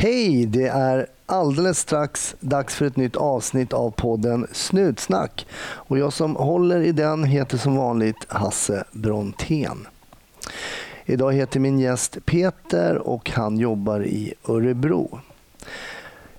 Hej! Det är alldeles strax dags för ett nytt avsnitt av podden Snutsnack. Och jag som håller i den heter som vanligt Hasse Brontén. Idag heter min gäst Peter och han jobbar i Örebro.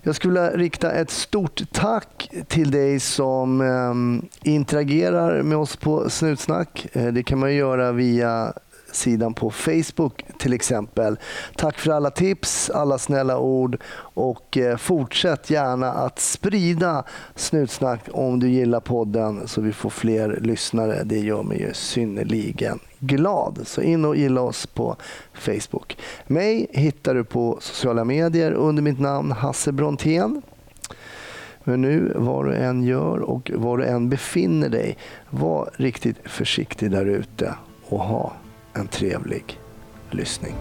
Jag skulle vilja rikta ett stort tack till dig som eh, interagerar med oss på Snutsnack. Eh, det kan man göra via sidan på Facebook till exempel. Tack för alla tips, alla snälla ord och eh, fortsätt gärna att sprida Snutsnack om du gillar podden så vi får fler lyssnare. Det gör mig ju synnerligen glad. Så in och gilla oss på Facebook. Mig hittar du på sociala medier under mitt namn Hasse Brontén. Men nu, vad du än gör och var du än befinner dig, var riktigt försiktig där ute och ha en trevlig lyssning.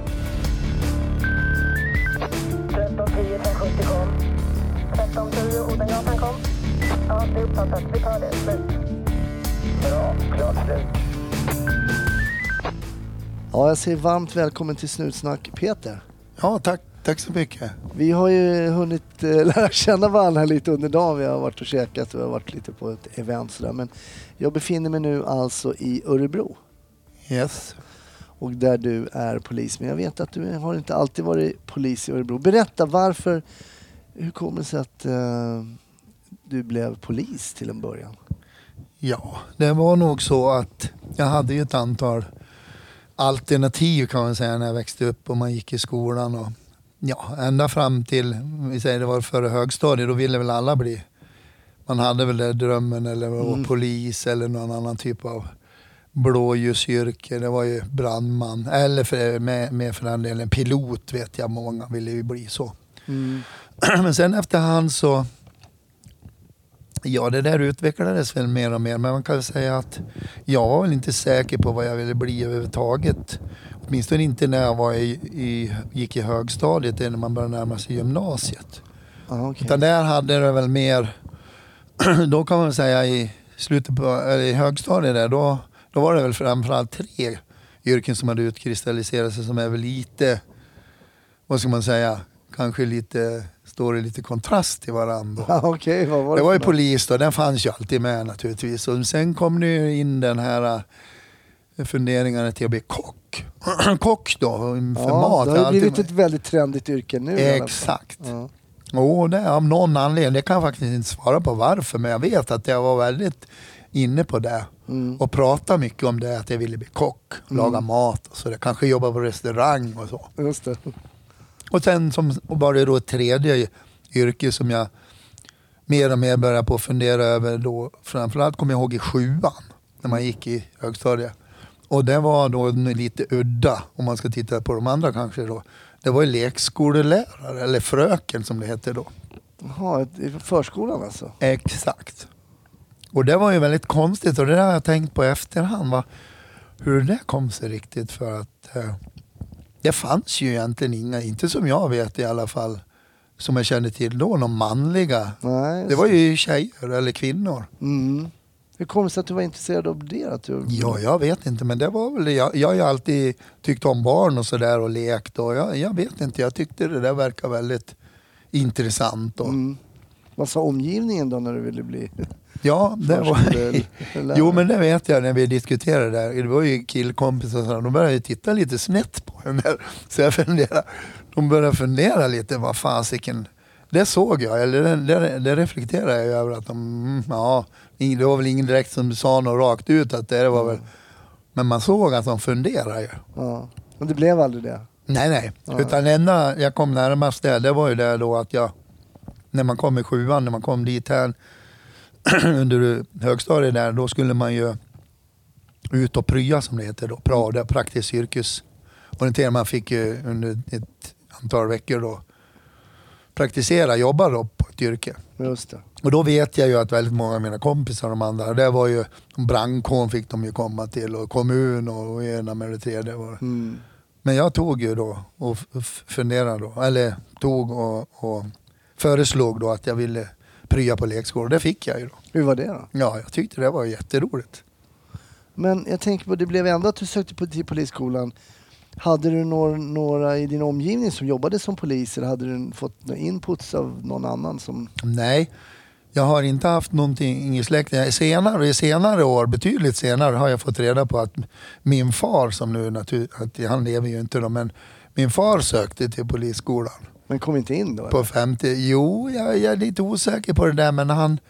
1310 570 kom. 1310 Odengatan kom. Ja, det är uppfattat. Vi tar det. Slut. Bra. Klart slut. Ja, jag säger varmt välkommen till Snutsnack Peter. Ja, tack, tack så mycket. Vi har ju hunnit eh, lära känna varandra lite under dagen. Vi har varit och käkat och vi har varit lite på ett event sådär. Men jag befinner mig nu alltså i Örebro Yes. Och där du är polis. Men jag vet att du har inte alltid varit polis i Örebro. Berätta varför, hur kommer det sig att eh, du blev polis till en början? Ja, det var nog så att jag hade ett antal alternativ kan man säga när jag växte upp och man gick i skolan. Och, ja, ända fram till, vi säger det var före högstadiet, då ville väl alla bli. Man hade väl den drömmen eller vara Mm. polis eller någon annan typ av blåljusyrke. Det var ju brandman eller för, med, med för den delen pilot vet jag många ville ju bli så. Men sen efterhand så Ja, det där utvecklades väl mer och mer. Men man kan säga att jag var väl inte säker på vad jag ville bli överhuvudtaget. Åtminstone inte när jag var i, i, gick i högstadiet, när man började närma sig gymnasiet. Ah, okay. Utan där hade det väl mer, då kan man säga i slutet på, eller i högstadiet där, då, då var det väl framförallt tre yrken som hade utkristalliserat sig som är väl lite, vad ska man säga, kanske lite, står i lite kontrast till varandra. Ah, Okej, vad var det Det var ju polis då, den fanns ju alltid med naturligtvis. Och sen kom det ju in den här äh, funderingarna till att bli kock. kock då, för Ja, mat. det har blivit med. ett väldigt trendigt yrke nu. Exakt. Ja. Och det, av någon anledning, det kan jag faktiskt inte svara på varför, men jag vet att jag var väldigt inne på det. Mm. Och pratade mycket om det, att jag ville bli kock, laga mat och så. där. Kanske jobba på restaurang och så. Just det. Och sen som, och var det då ett tredje yrke som jag mer och mer började på att fundera över då. Framförallt kommer jag ihåg i sjuan när man gick i högstadiet. Och det var då lite udda om man ska titta på de andra kanske då. Det var ju lekskolelärare eller fröken som det hette då. Jaha, i förskolan alltså? Exakt. Och det var ju väldigt konstigt och det där har jag tänkt på i efterhand. Va? Hur det där kom sig riktigt för att eh, det fanns ju egentligen inga, inte som jag vet i alla fall, som jag kände till då, någon manliga. Nej, Det var ju tjejer eller kvinnor. Mm. Hur kom det sig att du var intresserad av det? Att du... Ja, jag vet inte, men det var väl, jag, jag har ju alltid tyckt om barn och sådär och lekt och jag, jag vet inte, jag tyckte det där verkar väldigt intressant. Och, Mm. Vad sa omgivningen då när du ville bli Ja, det var... Jo men det vet jag när vi diskuterade det där. Det var ju killkompisar de började ju titta lite snett på den där. Så jag funderade, de började fundera lite vad fasiken. Det såg jag, eller det, det, det reflekterade jag över att de, mm, ja, det var väl ingen direkt som sa något rakt ut att det var väl, men man såg att de funderade ju. Ja. Men det blev aldrig det? Nej, nej. Ja. Utan det enda jag kom närmast det, det var ju det då att jag, när man kom i sjuan, när man kom dit här under högstadiet där, då skulle man ju ut och prya som det heter då, pra, det är praktisk yrkesorientering. Man fick ju under ett antal veckor då praktisera, jobba då på ett yrke. Just det. Och då vet jag ju att väldigt många av mina kompisar, de andra, det var ju brandkåren fick de ju komma till och kommun och ena med det tredje. Mm. Men jag tog ju då och funderade då, eller tog och, och föreslog då att jag ville prya på lekskolan. Det fick jag ju då. Hur var det då? Ja, jag tyckte det var jätteroligt. Men jag tänker på, det blev ändå att du sökte på, till polisskolan Hade du några, några i din omgivning som jobbade som polis eller hade du fått några inputs av någon annan? som... Nej, jag har inte haft någonting i släkten. Senare, senare år, betydligt senare, har jag fått reda på att min far, som nu naturligtvis, han lever ju inte då, men min far sökte till polisskolan. Men kom inte in då? På 50, jo, jag, jag är lite osäker på det där, men han,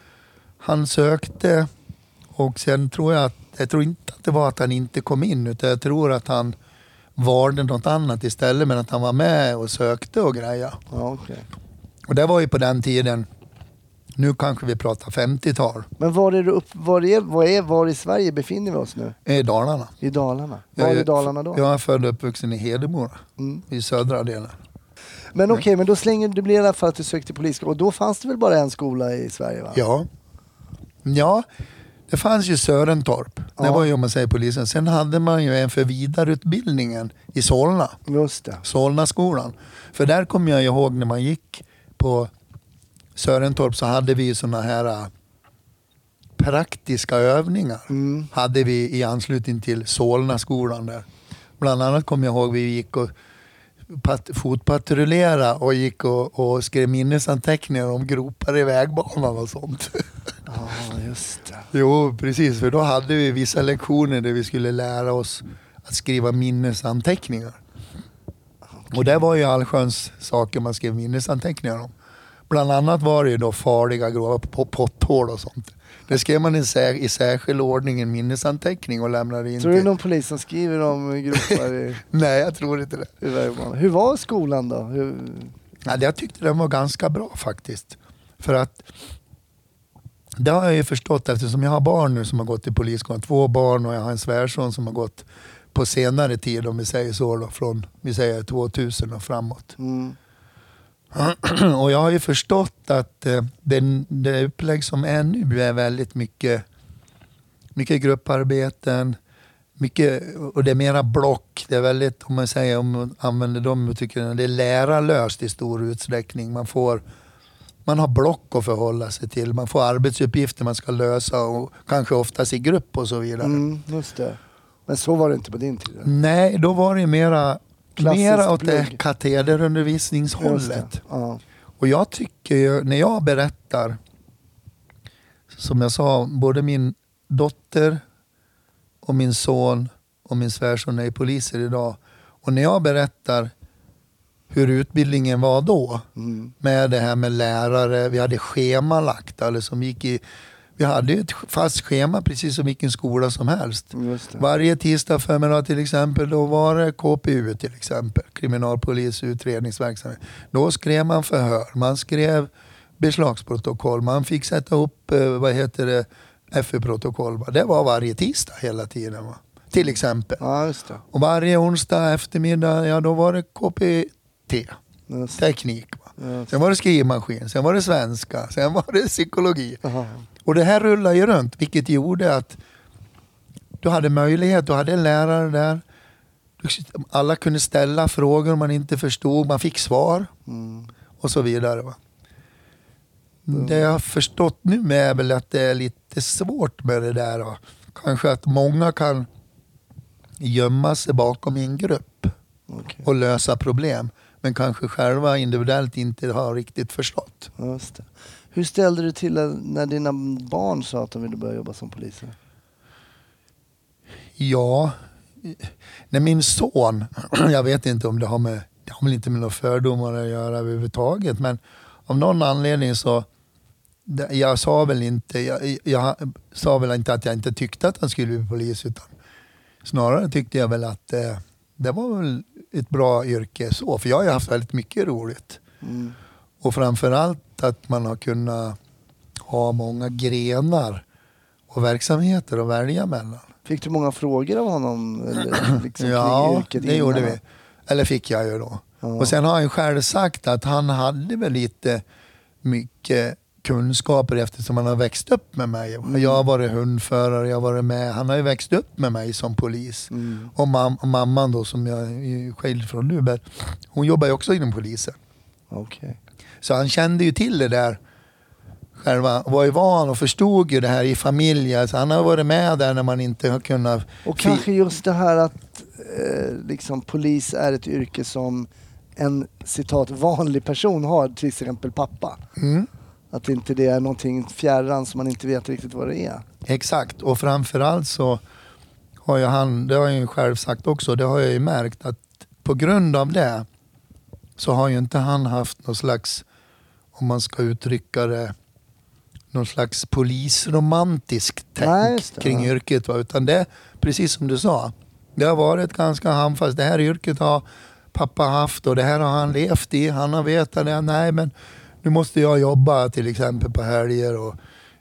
han sökte och sen tror jag att, jag tror inte att det var att han inte kom in, utan jag tror att han valde något annat istället, men att han var med och sökte och grejer. Ja, okay. Och det var ju på den tiden, nu kanske vi pratar 50-tal. Men var, är du upp, var, är, var, är, var i Sverige befinner vi oss nu? I Dalarna. I Dalarna? Var Jag i Dalarna då? Jag är född och uppvuxen i Hedemora, Mm. i södra delen. Men okej, men då slänger det blir i alla fall att du sökte till polisskolan. Och då fanns det väl bara en skola i Sverige? Va? Ja. Ja, det fanns ju Sörentorp. Det Ja. var ju om man säger polisen. Sen hade man ju en för vidareutbildningen i Solna. Just det. Solnaskolan. För där kommer jag ihåg när man gick på Sörentorp så hade vi såna här äh, praktiska övningar. Mm. Hade vi i anslutning till Solnaskolan där. Bland annat kommer jag ihåg vi gick och pat- fotpatrullerade och gick och, och skrev minnesanteckningar om gropar i vägbanan och sånt. Ja, just det. Jo, precis. För då hade vi vissa lektioner där vi skulle lära oss att skriva minnesanteckningar. Och det var ju allsköns saker man skrev minnesanteckningar om. Bland annat var det ju då farliga grova po- potthål och sånt. Det skrev man i, sär, i särskild ordning en minnesanteckning och lämnade in Tror du till... någon polis som skriver om gropar i, Nej, jag tror inte det. i? Hur var skolan då? Hur... Ja, jag tyckte den var ganska bra faktiskt. För att det har jag ju förstått eftersom jag har barn nu som har gått i polisskolan. Två barn och jag har en svärson som har gått på senare tid om vi säger så då, från vi säger 2000 och framåt. Mm. Och jag har ju förstått att eh, den, det upplägg som är nu är väldigt mycket, mycket grupparbeten, mycket, och det är mera block. Det är väldigt, om man säger, om man använder de uttrycken, det är lärarlöst i stor utsträckning. Man får man har block att förhålla sig till. Man får arbetsuppgifter man ska lösa och kanske oftast i grupp och så vidare. Mm, just det. Men så var det inte på din tid? Nej, då var det mera, Klassiskt mera åt det katederundervisningshållet. Det. Ja. Och jag tycker ju, när jag berättar, som jag sa, både min dotter och min son och min svärson är poliser idag. Och när jag berättar hur utbildningen var då, Mm. med det här med lärare, vi hade schemalagt, eller som gick i, vi hade ju ett fast schema precis som vilken skola som helst. Varje tisdag förmiddag till exempel, då var det KPU till exempel, kriminalpolis utredningsverksamhet. Då skrev man förhör, man skrev beslagsprotokoll, man fick sätta upp, eh, vad heter det, FU-protokoll. Det var varje tisdag hela tiden. Va? Till exempel. Ja. Och varje onsdag eftermiddag, ja då var det KPT, teknik. Va? Sen var det skrivmaskin, sen var det svenska, sen var det psykologi. Aha. Och det här rullade ju runt, vilket gjorde att du hade möjlighet, du hade en lärare där. Alla kunde ställa frågor man inte förstod, man fick svar Mm. och så vidare. Va? Det jag har förstått nu är väl att det är lite svårt med det där. Va? Kanske att många kan gömma sig bakom en grupp Okej. och lösa problem. Men kanske själva individuellt inte har riktigt förstått. Just det. Hur ställde du till när dina barn sa att de ville börja jobba som poliser? Ja, när min son, jag vet inte om det har med, det har väl inte med några fördomar att göra överhuvudtaget, men av någon anledning så, jag sa väl inte, jag, jag sa väl inte att jag inte tyckte att han skulle bli polis, utan snarare tyckte jag väl att eh, det var väl ett bra yrke så, för jag har ju haft väldigt mycket roligt. Mm. Och framförallt att man har kunnat ha många grenar och verksamheter att välja mellan. Fick du många frågor av honom? Eller, liksom, Ja, det gjorde vi. Eller fick jag ju då. Ja. Och sen har han själv sagt att han hade väl lite mycket kunskaper eftersom han har växt upp med mig. Mm. Jag har varit hundförare, jag har varit med. Han har ju växt upp med mig som polis. Mm. Och, mam- och mamman då som jag är skild från nu, hon jobbar ju också inom polisen. Okej. Så han kände ju till det där själva, var ju van och förstod ju det här i familjen. Så han har varit med där när man inte har kunnat... Och kanske just det här att eh, liksom polis är ett yrke som en citat vanlig person har, till exempel pappa. Mm. Att inte det är någonting fjärran som man inte vet riktigt vad det är. Exakt, och framförallt så har ju han, det har jag ju själv sagt också, det har jag ju märkt att på grund av det så har ju inte han haft någon slags, om man ska uttrycka det, någon slags polisromantisk tänk Nej, kring yrket. Va? Utan det, precis som du sa, det har varit ganska handfast. Det här yrket har pappa haft och det här har han levt i. Han har vetat det. Nej men nu måste jag jobba till exempel på helger och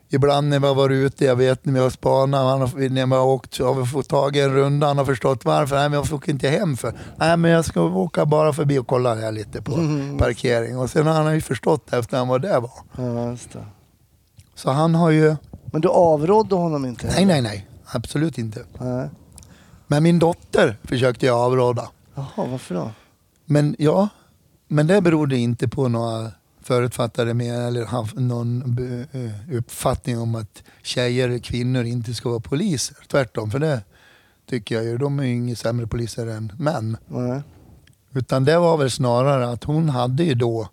ibland när vi har varit ute, jag vet när vi har spanat, han har, när vi har åkt så har vi fått tag i en runda, han har förstått varför. Nej men jag får inte hem för. Nej men jag ska åka bara förbi och kolla här lite på Mm. parkering. Och sen har han ju förstått efter han var där var. Ja, just det. Så han har ju, Men du avrådde honom inte? nej nej nej, absolut inte. nej. Men min dotter försökte jag avråda. Jaha, varför då? Men ja, men det berodde inte på några förutfattade med eller haft någon eh, uppfattning om att tjejer eller kvinnor inte ska vara poliser. Tvärtom, för det tycker jag ju. De är ju inga sämre poliser än män. Nej. Utan det var väl snarare att hon hade ju då,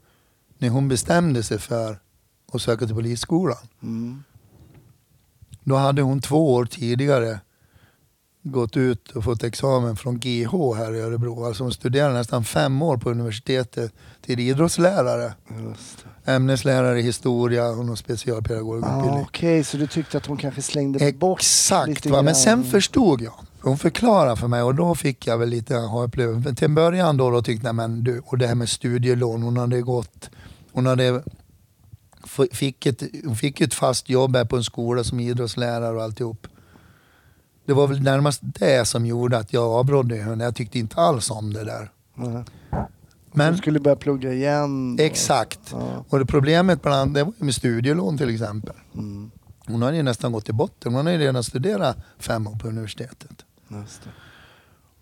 när hon bestämde sig för att söka till polisskolan, Mm. då hade hon två år tidigare gått ut och fått examen från GH här i Örebro. Alltså hon studerade nästan fem år på universitetet till idrottslärare. Ämneslärare i historia och någon Ah, specialpedagogutbildning. Okej, så du tyckte att hon kanske slängde bort Exakt, lite va? men sen förstod jag. Hon förklarade för mig och då fick jag väl lite ha upplevelse. Men Till en början då, då tyckte jag, men du, och det här med studielån, hon hade gått, hon hade fick ett, hon fick ett fast jobb här på en skola som idrottslärare och alltihop. Det var väl närmast det som gjorde att jag avrådde henne. Jag tyckte inte alls om det där. Nej. Men Hon skulle börja plugga igen. exakt. Ja. Och det problemet bland det var med studielån till exempel. Mm. Hon hade ju nästan gått till botten. Hon hade ju redan studerat fem år på universitetet.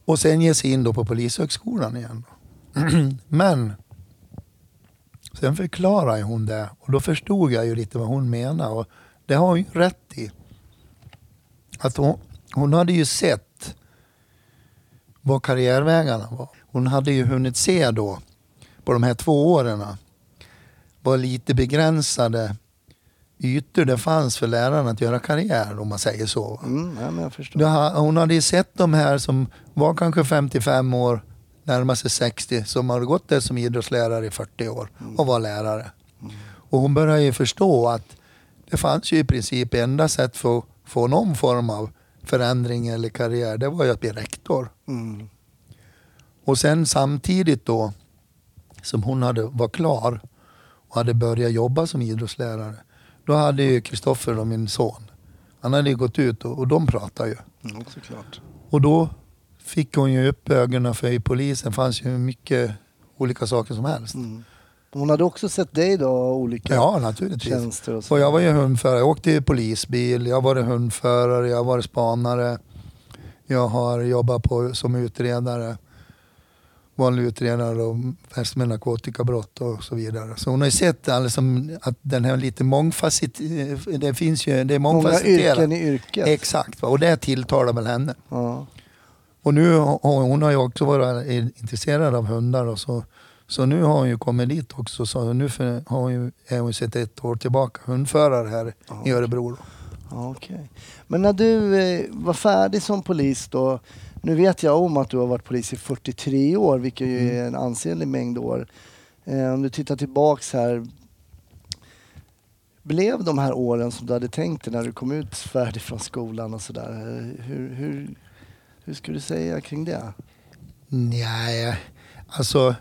Och sen ge sig in då på polishögskolan igen. Men sen förklarade hon det och då förstod jag ju lite vad hon menade. Och det har hon ju rätt i. Att hon, hon hade ju sett vad karriärvägarna var. Hon hade ju hunnit se då på de här två åren vad lite begränsade ytor det fanns för lärarna att göra karriär om man säger så. Mm, ja, jag förstår. Hon hade ju sett de här som var kanske 55 år, närmar sig 60, som hade gått där som idrottslärare i 40 år och var lärare. Och hon började ju förstå att det fanns ju i princip enda sätt för att få någon form av förändring eller karriär, det var ju att bli rektor. Mm. Och sen samtidigt då som hon hade, var klar och hade börjat jobba som idrottslärare, då hade ju Kristoffer, min son, han hade ju gått ut och, och de pratade ju. Mm, såklart. Och då fick hon ju upp ögonen för i polisen fanns ju mycket olika saker som helst. Mm. Hon hade också sett dig då, olika Ja, naturligtvis. tjänster och så. Och jag var ju hundförare. Jag åkte i polisbil, jag varit hundförare, jag varit spanare. Jag har jobbat på, som utredare. Vanlig utredare och fäst med narkotikabrott och så vidare. Så hon har ju sett liksom att den här lite mångfacetterad, det finns ju, det är Många mångfacetterat. yrken i yrket. Exakt, och det tilltalar väl henne. ja. Och nu hon har ju också varit intresserad av hundar och så, så nu har hon ju kommit dit också. Så nu för, har hon ju, är hon sett ett år tillbaka hundförare här i Örebro. Då. Okej. Men när du eh, var färdig som polis då, nu vet jag om att du har varit polis i 43 år, vilket ju Mm. är en ansenlig mängd år. Eh, om du tittar tillbaks här, blev de här åren som du hade tänkt dig när du kom ut färdig från skolan och sådär? eh, Hur, hur, hur skulle du säga kring det? Nej, alltså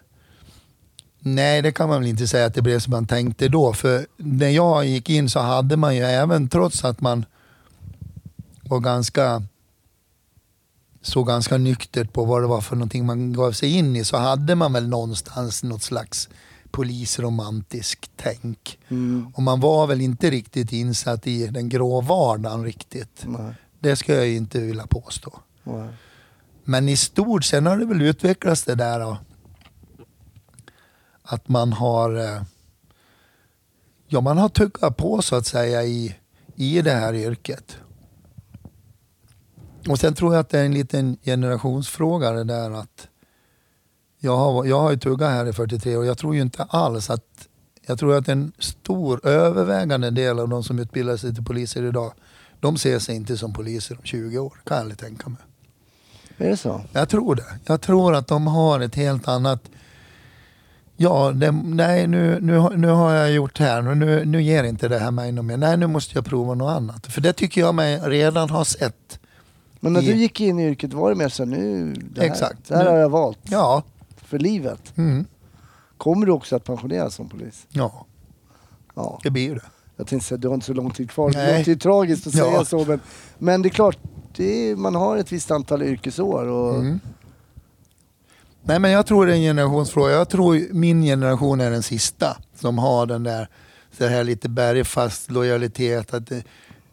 Nej, det kan man väl inte säga att det blev som man tänkte då. För när jag gick in så hade man ju även, trots att man var ganska såg ganska nyktert på vad det var för någonting man gav sig in i så hade man väl någonstans något slags polisromantisk tänk. Mm. Och man var väl inte riktigt insatt i den grå vardagen riktigt. Nej, Det ska jag ju inte vilja påstå. nej. Men i stort sen har det väl utvecklats det där då. Att man har eh, Ja man har tuggat på så att säga i, i det här yrket. Och sen tror jag att det är en liten generationsfråga det där att jag har, jag har ju tuggat här i 43 år. Jag tror ju inte alls att jag tror att en stor övervägande del av de som utbildar sig till poliser idag de ser sig inte som poliser om 20 år, kan jag aldrig tänka mig. Är det så? Jag tror det. Jag tror att de har ett helt annat... Ja, det, nej nu, nu, nu har jag gjort det här, nu, nu ger inte det här mig något mer. Nej, nu måste jag prova något annat. För det tycker jag mig redan ha sett. Men när I- du gick in i yrket var det mer så nu, det här, Exakt. det här Nu- har jag valt Ja, för livet. mm, Kommer du också att pensioneras som polis? ja Ja. det blir det. Jag tänkte säga, du har inte så lång tid kvar. Det Nej. låter ju tragiskt att Ja. säga så, men, men det är klart, det är, man har ett visst antal yrkesår. Och, Mm. Nej men jag tror det är en generationsfråga. Jag tror min generation är den sista som har den där så här lite bergfast lojalitet. Att det,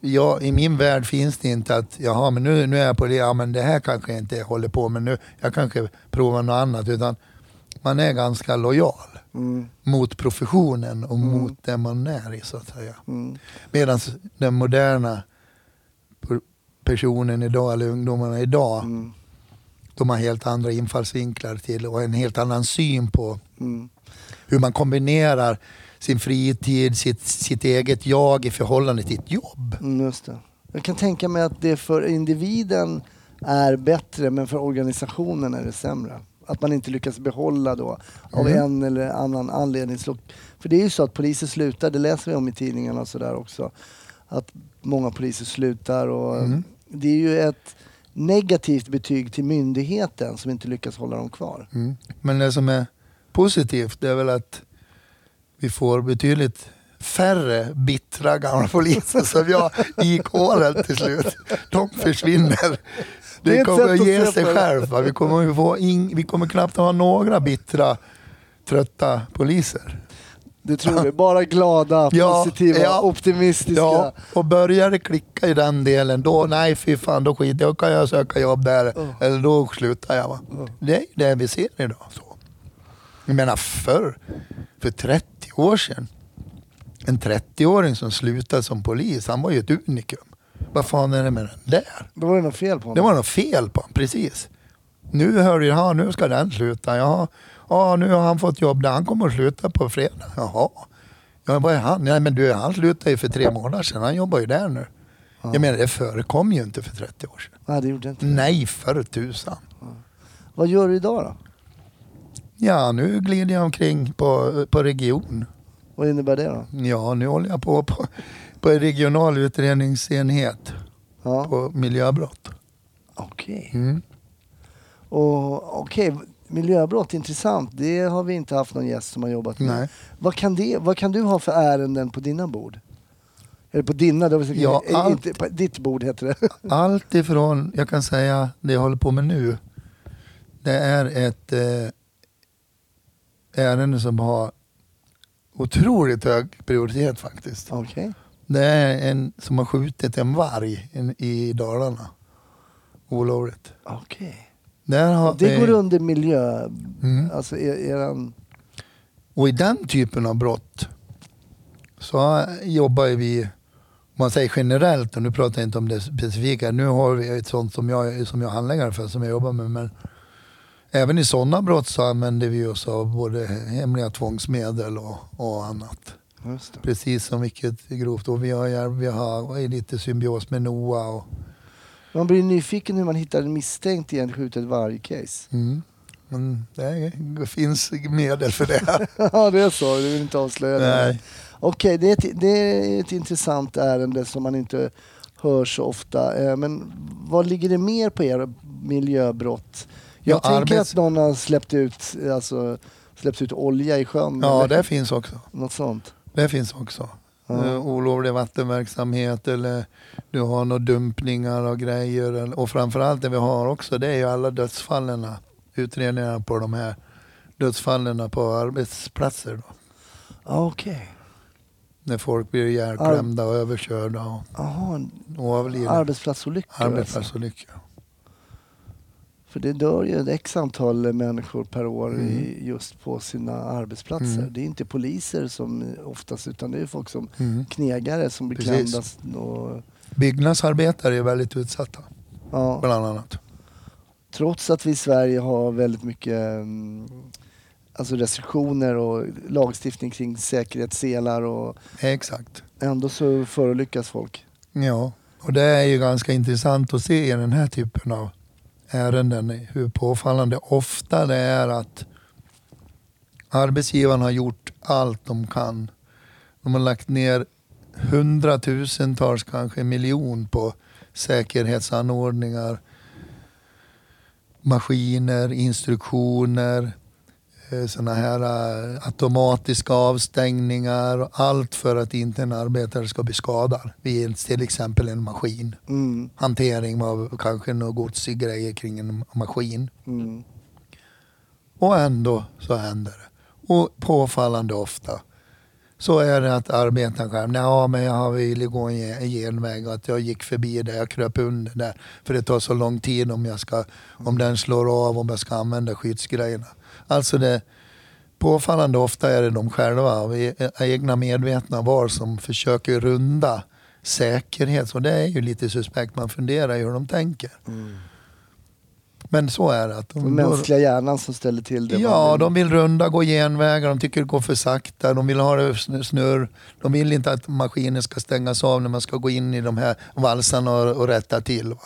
ja, I min värld finns det inte att jaha men nu, nu är jag på det, ja men det här kanske jag inte håller på med nu. Jag kanske provar något annat. Utan man är ganska lojal Mm, mot professionen och Mm. mot det man är i så att säga. mm, Medan den moderna per- personen idag, eller ungdomarna idag, mm, de har helt andra infallsvinklar till och en helt annan syn på mm. hur man kombinerar sin fritid, sitt, sitt eget jag i förhållande till ett jobb. Mm, just det. Jag kan tänka mig att det för individen är bättre men för organisationen är det sämre. Att man inte lyckas behålla då av Mm. en eller annan anledning. För det är ju så att poliser slutar, det läser vi om i tidningarna och sådär också. Att många poliser slutar och Mm. det är ju ett negativt betyg till myndigheten som inte lyckas hålla dem kvar. Mm. Men det som är positivt det är väl att vi får betydligt färre bittra gamla poliser som jag i kåren till slut. De försvinner. Det Det kommer att att ge sig själv. Va? Vi, kommer få in, vi kommer knappt ha några bittra, trötta poliser. Det tror vi. Bara glada, Ja, positiva, ja. optimistiska. Ja, och börjar det klicka i den delen, då nej fy fan, då skiter jag kan jag söka jobb där. Ja. Eller då slutar jag. Va? Ja. Det är det vi ser idag. Så. Jag menar förr, för 30 år sedan. En 30-åring som slutade som polis, han var ju ett unikum. Vad fan är det med den där? Då var det något fel på honom. Det var något fel på honom, precis. Nu hör jag, ja, nu ska den sluta. Ja, ja, nu har han fått jobb där. Han kommer att sluta på fredag. Jaha. Ja, vad är han? Nej, men du, han slutade ju för tre månader sedan. Han jobbar ju där nu. Ja. Jag menar, det förekom ju inte för 30 år sedan. Nej, det gjorde inte det. Nej, för tusan. Vad gör du idag då? Ja, nu glider jag omkring på, på region. Vad innebär det då? Ja, nu håller jag på på, på en regional utredningsenhet Ja. på miljöbrott. Okej. Mm. Och okej, miljöbrott, intressant. Det har vi inte haft någon gäst som har jobbat med. Nej. Vad kan, det, vad kan du ha för ärenden på dina bord? Eller på dina, säga, Ja, eh, allt. inte, på ditt bord heter det. Allt ifrån, jag kan säga det jag håller på med nu, det är ett eh, ärende som har otroligt hög prioritet faktiskt. Okej. Det är en som har skjutit en varg in, i Dalarna. Olovligt. Okej. Har Det vi, går under miljö... Mm. Alltså er, eran... Och i den typen av brott så jobbar vi, om man säger generellt, och nu pratar jag inte om det specifika, nu har vi ett sånt som jag, som jag handläggare för, som jag jobbar med, men även i sådana brott så använder vi oss av både hemliga tvångsmedel och, och annat. Precis som vilket grovt. Och vi har, vi har lite symbios med NOA. Och, Man blir nyfiken hur man hittar en misstänkt i en skjutet varg-case. mm. Men det finns medel för det. Ja, det är så. Du vill inte avslöja det. Okej, det, är ett- det är ett intressant ärende som man inte hör så ofta. Eh, Men vad ligger det mer på er miljöbrott? Jag Ja, tänker arbets- att någon har släppt ut, alltså, släppt ut olja i sjön. Ja, eller det finns också. Något sånt. Det finns också. Eh, olovlig vattenverksamhet eller du har några dumpningar och grejer. Och framförallt det vi har också det är ju alla dödsfallen. Utredningarna på de här dödsfallen på arbetsplatser. Då. Okej. När folk blir ihjälklämda och överkörda och, avlidna. arbetsplatsolyckor alltså. För det dör ju ett x antal människor per år Mm. i, just på sina arbetsplatser. Mm. Det är inte poliser som oftast utan det är folk som Mm. knegare som blir klämda. Och, Byggnadsarbetare är väldigt utsatta. Ja. bland annat. Trots att vi i Sverige har väldigt mycket mm, alltså restriktioner och lagstiftning kring säkerhetsselar och Exakt. ändå så förolyckas folk. Ja, och det är ju ganska intressant att se i den här typen av ärenden hur påfallande ofta det är att arbetsgivaren har gjort allt de kan. De har lagt ner hundratusentals, kanske en miljon på säkerhetsanordningar, maskiner, instruktioner, sådana här eh, automatiska avstängningar och allt för att inte en arbetare ska bli skadad vid till exempel en maskin. Mm, Hantering av kanske något gods grejer kring en maskin. mm, Och ändå så händer det. Och påfallande ofta så är det att arbetaren själv, ja men jag ville gå en genväg och att jag gick förbi där, jag kröp under där. För det tar så lång tid om, jag ska, om den slår av, om jag ska använda skyddsgrejerna. Alltså det påfallande ofta är det de själva, av egna medvetna var som försöker runda säkerhet. Så det är ju lite suspekt, man funderar ju hur de tänker. Men så är det. Att Den de, mänskliga hjärnan som ställer till det. Ja, vill- de vill runda, gå genvägar, de tycker det går för sakta, de vill ha det sn- snurr. De vill inte att maskinen ska stängas av när man ska gå in i de här valsarna och, och rätta till. Va?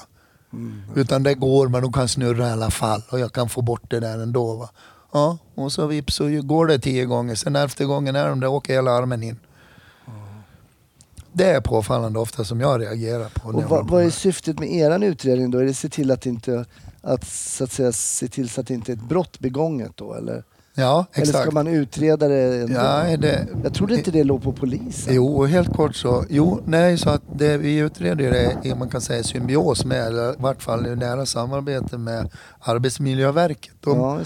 Mm. Utan det går, men de kan snurra i alla fall och jag kan få bort det där ändå. Va? Ja, och så vips så går det tio gånger, sen efter gången är de där åker hela armen in. Det är påfallande ofta som jag reagerar på. Och vad, vad är syftet med eran utredning då? Är det se till att inte att så att säga se till så att det inte är ett brott begånget då eller? Ja, Eller ska exakt. man utreda det ändå? Ja, det, Jag trodde inte det låg på polisen. Jo, helt kort så. Jo, nej, så att det vi utreder det är man kan säga symbios med, eller i vart fall i nära samarbete med Arbetsmiljöverket. De, Ja,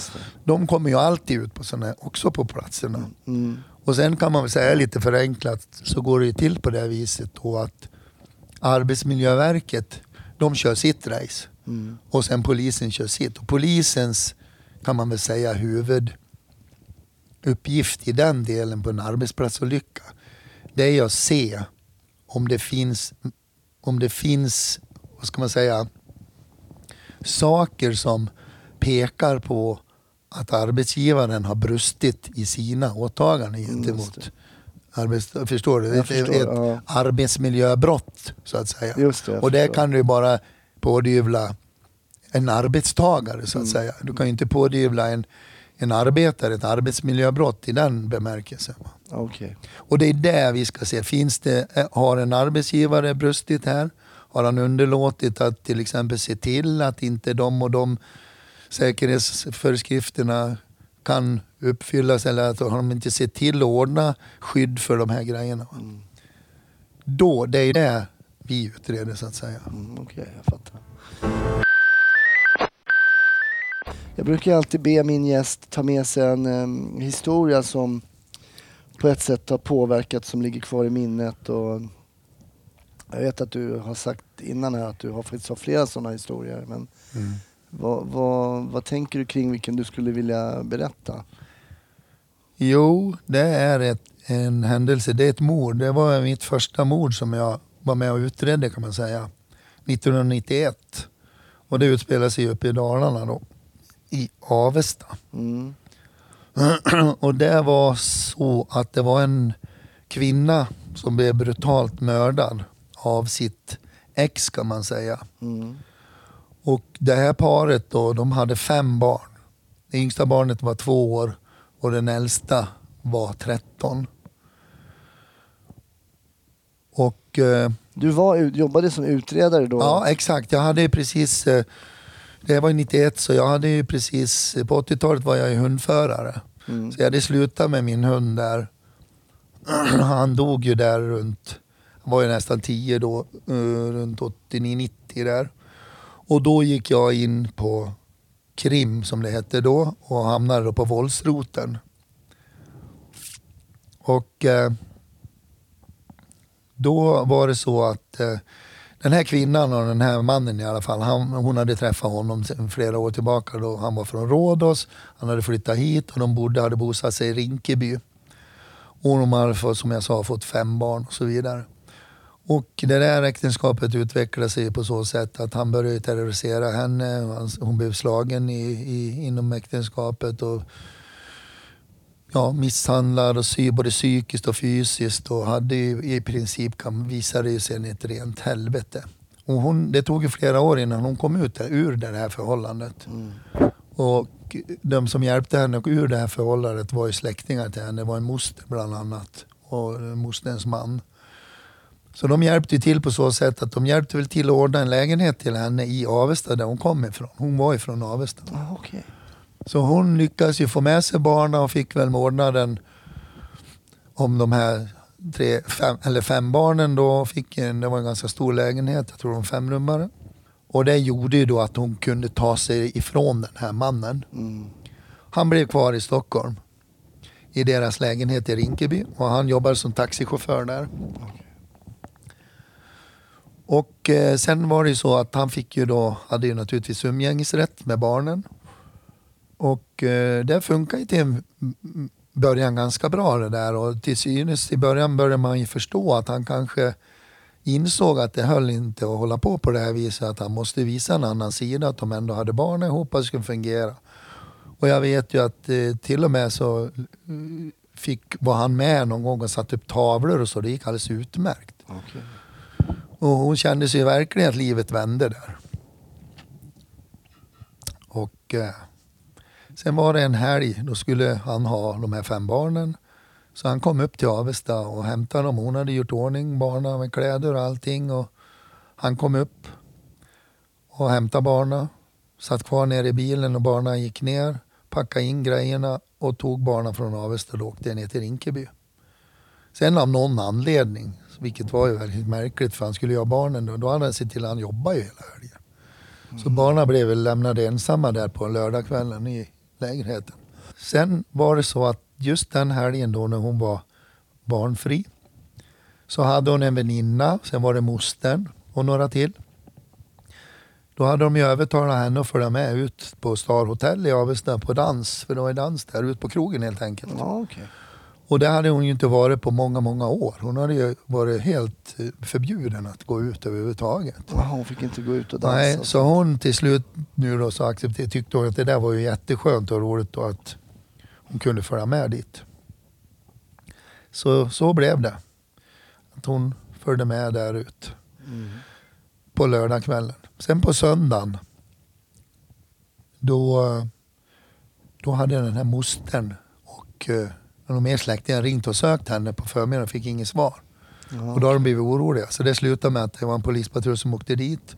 de kommer ju alltid ut på sådana, också på platserna. Mm. Och sen kan man väl säga lite förenklat så går det ju till på det här viset då att Arbetsmiljöverket, de kör sitt race Mm. och sen polisen kör sitt. Och polisens, kan man väl säga, huvuduppgift i den delen på en arbetsplatsolycka, det är att se om det finns, om det finns, vad ska man säga, saker som pekar på att arbetsgivaren har brustit i sina åtaganden just gentemot arbets... Förstår du? Ett, förstår, ett ja. arbetsmiljöbrott så att säga. Det, Och det kan du ju bara pådyvla en arbetstagare så att Mm. säga. Du kan ju inte pådyvla en, en arbetare ett arbetsmiljöbrott i den bemärkelsen. Okej. Och det är där vi ska se, finns det, eh, har en arbetsgivare brustit här? Har han underlåtit att till exempel se till att inte de och de säkerhetsföreskrifterna kan uppfyllas eller att har de inte sett till att ordna skydd för de här grejerna? Mm. Då, det är det vi utreder så att säga. Mm, Okej, jag fattar. Jag brukar alltid be min gäst ta med sig en em, historia som på ett sätt har påverkat, som ligger kvar i minnet. Och jag vet att du har sagt innan här att du har faktiskt har flera sådana historier. Men vad, vad, vad tänker du kring vilken du skulle vilja berätta? Jo, det är ett, en händelse. Det är ett mord. Det var mitt första mord som jag var med och utredde kan man säga. 1991. Och det utspelar sig uppe i Dalarna då. I Avesta. Mm. Och det var så att det var en kvinna som blev brutalt mördad av sitt ex kan man säga. Mm. Och det här paret då, de hade fem barn. Det yngsta barnet var två år och den äldsta var 13. Och eh, Du var, jobbade som utredare då? ja, exakt. Jag hade precis, eh, det var ju 91 så jag hade ju precis, på 80-talet var jag ju hundförare. Mm. Så jag hade slutat med min hund där. Han dog ju där runt, han var ju nästan 10 då, eh, runt 89-90 där. Och då gick jag in på krim som det hette då och hamnade då på våldsroten. Och eh, då var det så att eh, den här kvinnan och den här mannen i alla fall, han, hon hade träffat honom flera år tillbaka då han var från Rhodos. Han hade flyttat hit och de bodde, hade bosatt sig i Rinkeby. Och de hade som jag sa fått fem barn och så vidare. Och det där äktenskapet utvecklade sig på så sätt att han började terrorisera henne. Hon blev slagen i, i, inom äktenskapet och ja, misshandlad och både psykiskt och fysiskt och hade ju, i princip kan, visade det sig ett rent helvete. Och hon, det tog ju flera år innan hon kom ut där, ur det här förhållandet. Och de som hjälpte henne ur det här förhållandet var ju släktingar till henne. Det var en moster bland annat och mosterns man. Så de hjälpte ju till på så sätt att de hjälpte väl till att ordna en lägenhet till henne i Avesta där hon kom ifrån. Hon var ifrån Avesta. Ah, okej. Så hon lyckades ju få med sig barnen och fick väl ordnaden om de här tre, fem, eller fem barnen då. Fick en, det var en ganska stor lägenhet, jag tror de femrummare. Och det gjorde ju då att hon kunde ta sig ifrån den här mannen. Mm. Han blev kvar i Stockholm i deras lägenhet i Rinkeby och han jobbade som taxichaufför där. Och eh, sen var det ju så att han fick ju då, hade ju naturligtvis umgängesrätt med barnen. Och eh, det funkar ju till en början ganska bra det där och till synes i början började man ju förstå att han kanske insåg att det höll inte att hålla på på det här viset att han måste visa en annan sida att de ändå hade barnen ihop och det skulle fungera. Och jag vet ju att eh, till och med så eh, fick, var han med någon gång och satte upp tavlor och så. Det gick alldeles utmärkt. Okej. Och hon kände sig verkligen att livet vände där. Och eh, sen var det en helg, då skulle han ha de här fem barnen. Så han kom upp till Avesta och hämtade dem. Hon hade gjort ordning barnen med kläder och allting. Och han kom upp och hämtade barnen. Satt kvar nere i bilen och barnen gick ner. Packade in grejerna och tog barnen från Avesta och åkte ner till Rinkeby. Sen av någon anledning, vilket var ju väldigt märkligt för han skulle ju ha barnen då, då hade han sett till att han jobbade ju hela helgen. Så barnen blev väl lämnade ensamma där på lördagskvällen i lägenheten. Sen var det så att just den helgen då när hon var barnfri så hade hon en väninna, sen var det mostern och några till. Då hade de ju övertalat henne att följa med ut på Star Hotel i Avesta på dans, för det var ju dans där, ut på krogen helt enkelt. Ja, okay. Och det hade hon ju inte varit på många, många år. Hon hade ju varit helt eh, förbjuden att gå ut överhuvudtaget. Jaha, hon fick inte gå ut och dansa. Nej, så hon till slut nu då så accepterade, tyckte hon att det där var ju jätteskönt och roligt och att hon kunde följa med dit. Så, så blev det. Att hon följde med där ut Mm. på lördagskvällen. Sen på söndagen då, då hade den här mostern och eh, någon mer släktingar ringt och sökt henne på förmiddagen och fick inget svar. Ja. Och då har de blivit oroliga. Så det slutade med att det var en polispatrull som åkte dit.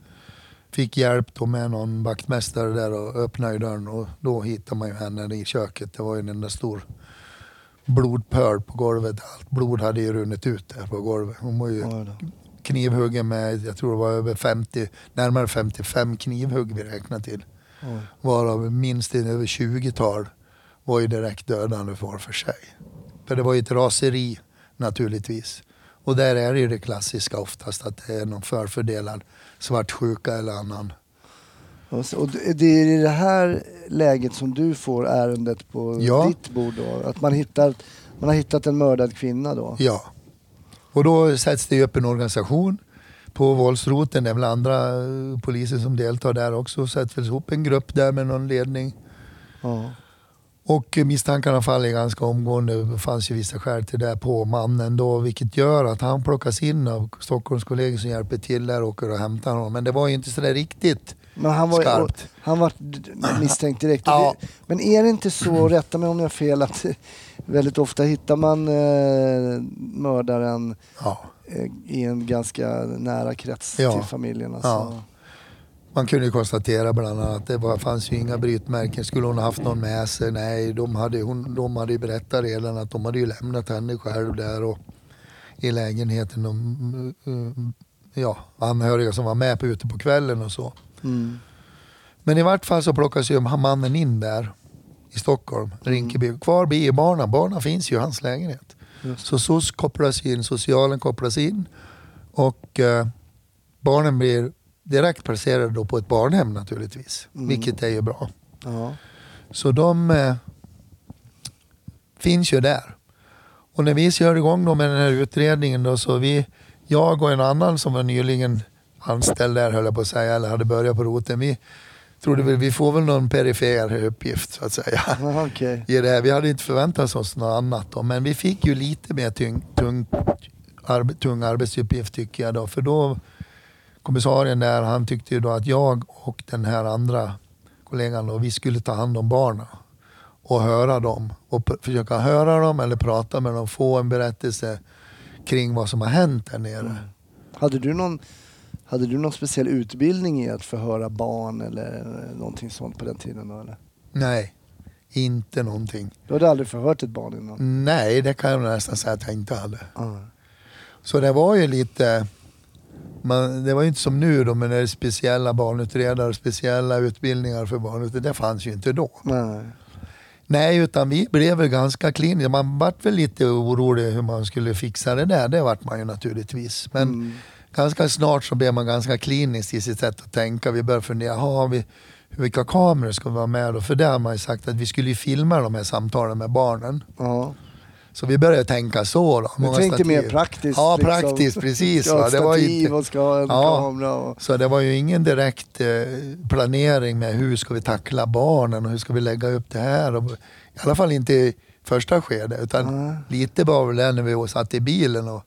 Fick hjälp då med någon vaktmästare där och öppnade ju dörren och då hittade man ju henne i köket. Det var ju en där stor blodpöl på golvet. Allt blod hade ju runnit ut där på golvet. Hon var ju knivhuggen med, jag tror det var över 50, närmare 55 knivhugg vi räknar till. Oj. Varav minst över 20-tal var ju direkt dödande var för sig. För det var ju ett raseri naturligtvis. Och där är det ju det klassiska oftast att det är någon förfördelad svartsjuka eller annan. Och det är i det här läget som du får ärendet på Ja. ditt bord då? Att man, hittar, man har hittat en mördad kvinna då? Ja. Och då sätts det upp en organisation på våldsroten. Det är väl andra eh, poliser som deltar där också. Sätts ihop en grupp där med någon ledning. Ja. Och misstankarna faller ganska omgående. Det fanns ju vissa skäl till det på mannen då, vilket gör att han plockas in av Stockholms kollegor som hjälper till där och åker och hämtar honom. Men det var ju inte sådär riktigt. Men han var, Skarpt. han var misstänkt direkt. Ja. Det- Men är det inte så, rätta mig om jag har fel, att väldigt ofta hittar man eh, mördaren Ja. eh, i en ganska nära krets Ja. till familjen? Alltså. Man kunde konstatera bland annat att det var, fanns ju inga brytmärken. Skulle hon ha haft någon med sig? Nej, de hade, hon, de hade ju berättat redan att de hade ju lämnat henne själv där och i lägenheten. De, eh, ja, anhöriga som var med på ute på kvällen och så. Mm. Men i vart fall så plockas ju mannen in där i Stockholm, Rinkeby. Kvar blir barnen. Barnen finns ju i hans lägenhet. Just. Så SOS kopplas in, socialen kopplas in och eh, barnen blir direkt placerade då på ett barnhem naturligtvis. Mm. Vilket är ju bra. Ja. Så de eh, finns ju där. Och när vi kör igång då med den här utredningen då så vi jag och en annan som var nyligen anställd där höll jag på att säga, eller hade börjat på roten. Vi trodde väl, vi får väl någon perifer uppgift så att säga. Aha, okej. I det här. Vi hade inte förväntat oss något annat då, men vi fick ju lite mer tung, tung, arbe, tung arbetsuppgift tycker jag då. För då, kommissarien där, han tyckte ju då att jag och den här andra kollegan då, vi skulle ta hand om barnen och höra dem och försöka höra dem eller prata med dem, få en berättelse kring vad som har hänt där nere. Hade du någon hade du någon speciell utbildning i att förhöra barn eller någonting sånt på den tiden? Då, eller? Nej, inte någonting. Du hade aldrig förhört ett barn innan? Nej, det kan jag nästan säga att jag inte hade. Ah. Så det var ju lite, man, det var ju inte som nu då med det är speciella barnutredare, speciella utbildningar för barnutredare. Det fanns ju inte då. Nej. Nej, utan vi blev väl ganska kliniska. Man vart väl lite orolig hur man skulle fixa det där. Det vart man ju naturligtvis. Men Mm. ganska snart så blev man ganska klinisk i sitt sätt att tänka. Vi började fundera, har vi, vilka kameror ska vi vara med då? För det har man ju sagt att vi skulle filma de här samtalen med barnen. Ja. Så vi började tänka så då. Du tänkte mer stativ. praktiskt? Ja, liksom. praktiskt, precis. Ska ha Det var ju och ska ha en Ja. kamera. Och... så det var ju ingen direkt eh, planering med hur ska vi tackla barnen och hur ska vi lägga upp det här. Och, I alla fall inte i första skedet. Utan Nej. lite var väl det när vi satt i bilen och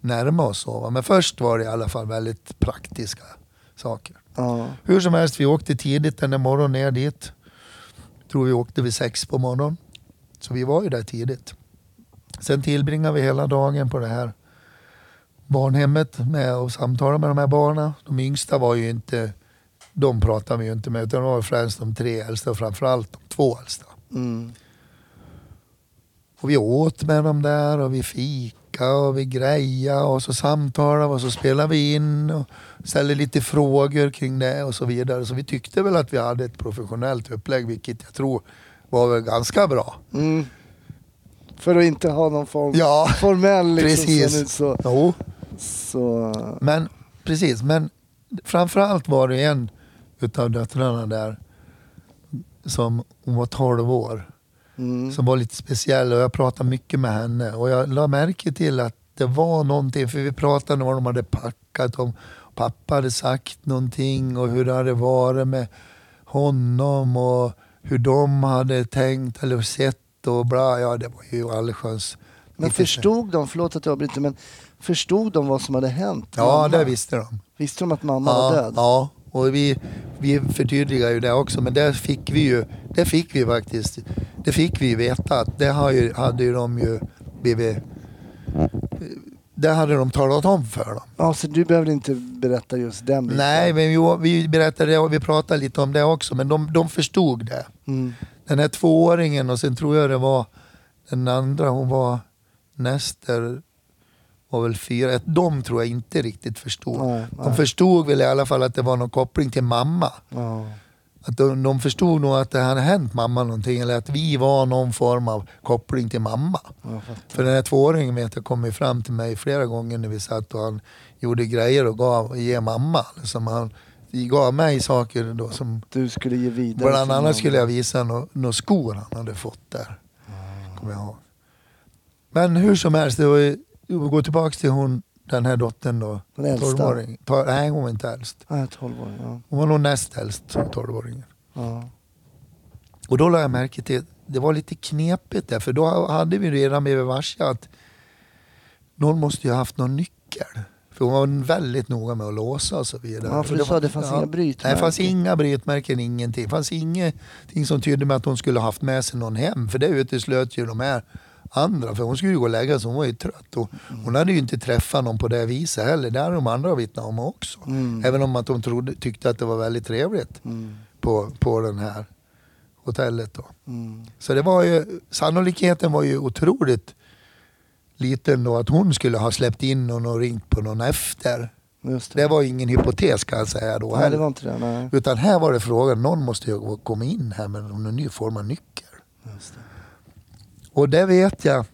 närmade oss. Så? Men först var det i alla fall väldigt praktiska saker. Ja. Hur som helst, vi åkte tidigt den där morgonen ner dit. Tror vi åkte vid sex på morgonen. Så vi var ju där tidigt. Sen tillbringade vi hela dagen på det här barnhemmet med att samtala med de här barnen. De yngsta var ju inte, de pratade vi ju inte med utan det var främst de tre äldsta och framförallt de två äldsta. Mm. Och vi åt med dem där och vi fika och vi greja och så samtalade vi och så spelade vi in och ställde lite frågor kring det och så vidare. Så vi tyckte väl att vi hade ett professionellt upplägg vilket jag tror var väl ganska bra. Mm. För att inte ha någon form, Ja, formell liksom, precis. så, Jo, så men precis. Men framförallt var det en utav döttrarna där som hon var 12 år. mm. som var lite speciell och jag pratade mycket med henne och jag la märke till att det var någonting, för vi pratade om vad de hade packat, om pappa hade sagt någonting och hur det hade varit med honom och hur de hade tänkt eller sett och bla, ja det var ju allsköns. Men förstod de, förlåt att jag avbryter, men förstod de vad som hade hänt? Ja, mamma? det visste de. Visste de att mamma var Ja, död? ja, och vi, vi förtydligar ju det också, men det fick vi ju, det fick vi faktiskt, det fick vi veta att det har ju, hade ju de ju blivit, det hade de talat om för dem. Ja, så du behövde inte berätta just den biten? Nej, men vi, vi berättade det och vi pratade lite om det också, men de, de förstod det. Mm. Den här tvååringen och sen tror jag det var den andra, hon var Nester, var väl fyra. De tror jag inte riktigt förstod. Nej, De nej. förstod väl i alla fall att det var någon koppling till mamma. Ja. Att de, de förstod nog att det hade hänt mamma någonting eller att vi var någon form av koppling till mamma. För den här tvååringen vet jag kom ju fram till mig flera gånger när vi satt och han gjorde grejer och gav ge mamma. Liksom han gav mig saker då som Du skulle ge vidare bland annat skulle jag visa några nå skor han hade fått där. Kommer jag ihåg. Men hur som helst, det var ju, går tillbaka till hon, den här dottern då. Den äldsta? 12-åring. Ta- Nej hon var inte äldst. Nej, 12 år. Ja. Hon var nog näst äldst, 12-åringen. Ja. Och då lade jag märke till, det var lite knepigt där, för då hade vi redan blivit varse att någon måste ju ha haft någon nyckel. För hon var väldigt noga med att låsa och så vidare. Ja, för du sa det fanns inga brytmärken. Nej, det fanns inga brytmärken, ingenting. Det fanns ingenting som tydde med att hon skulle ha haft med sig någon hem, för det uteslöt ju de här andra. För hon skulle ju gå och lägga sig, hon var ju trött. Och Mm. hon hade ju inte träffat någon på det viset heller. Det hade de andra vittnat om också. Mm. Även om att de trodde, tyckte att det var väldigt trevligt Mm. på, på den här hotellet. Då. Mm. Så det var ju, sannolikheten var ju otroligt liten då att hon skulle ha släppt in någon och ringt på någon efter. Det. Det var ingen hypotes kan jag säga då Nej, det var inte det. Nej. Utan här var det frågan, någon måste ju komma in här med någon ny form av nyckel. Det. Och det vet jag,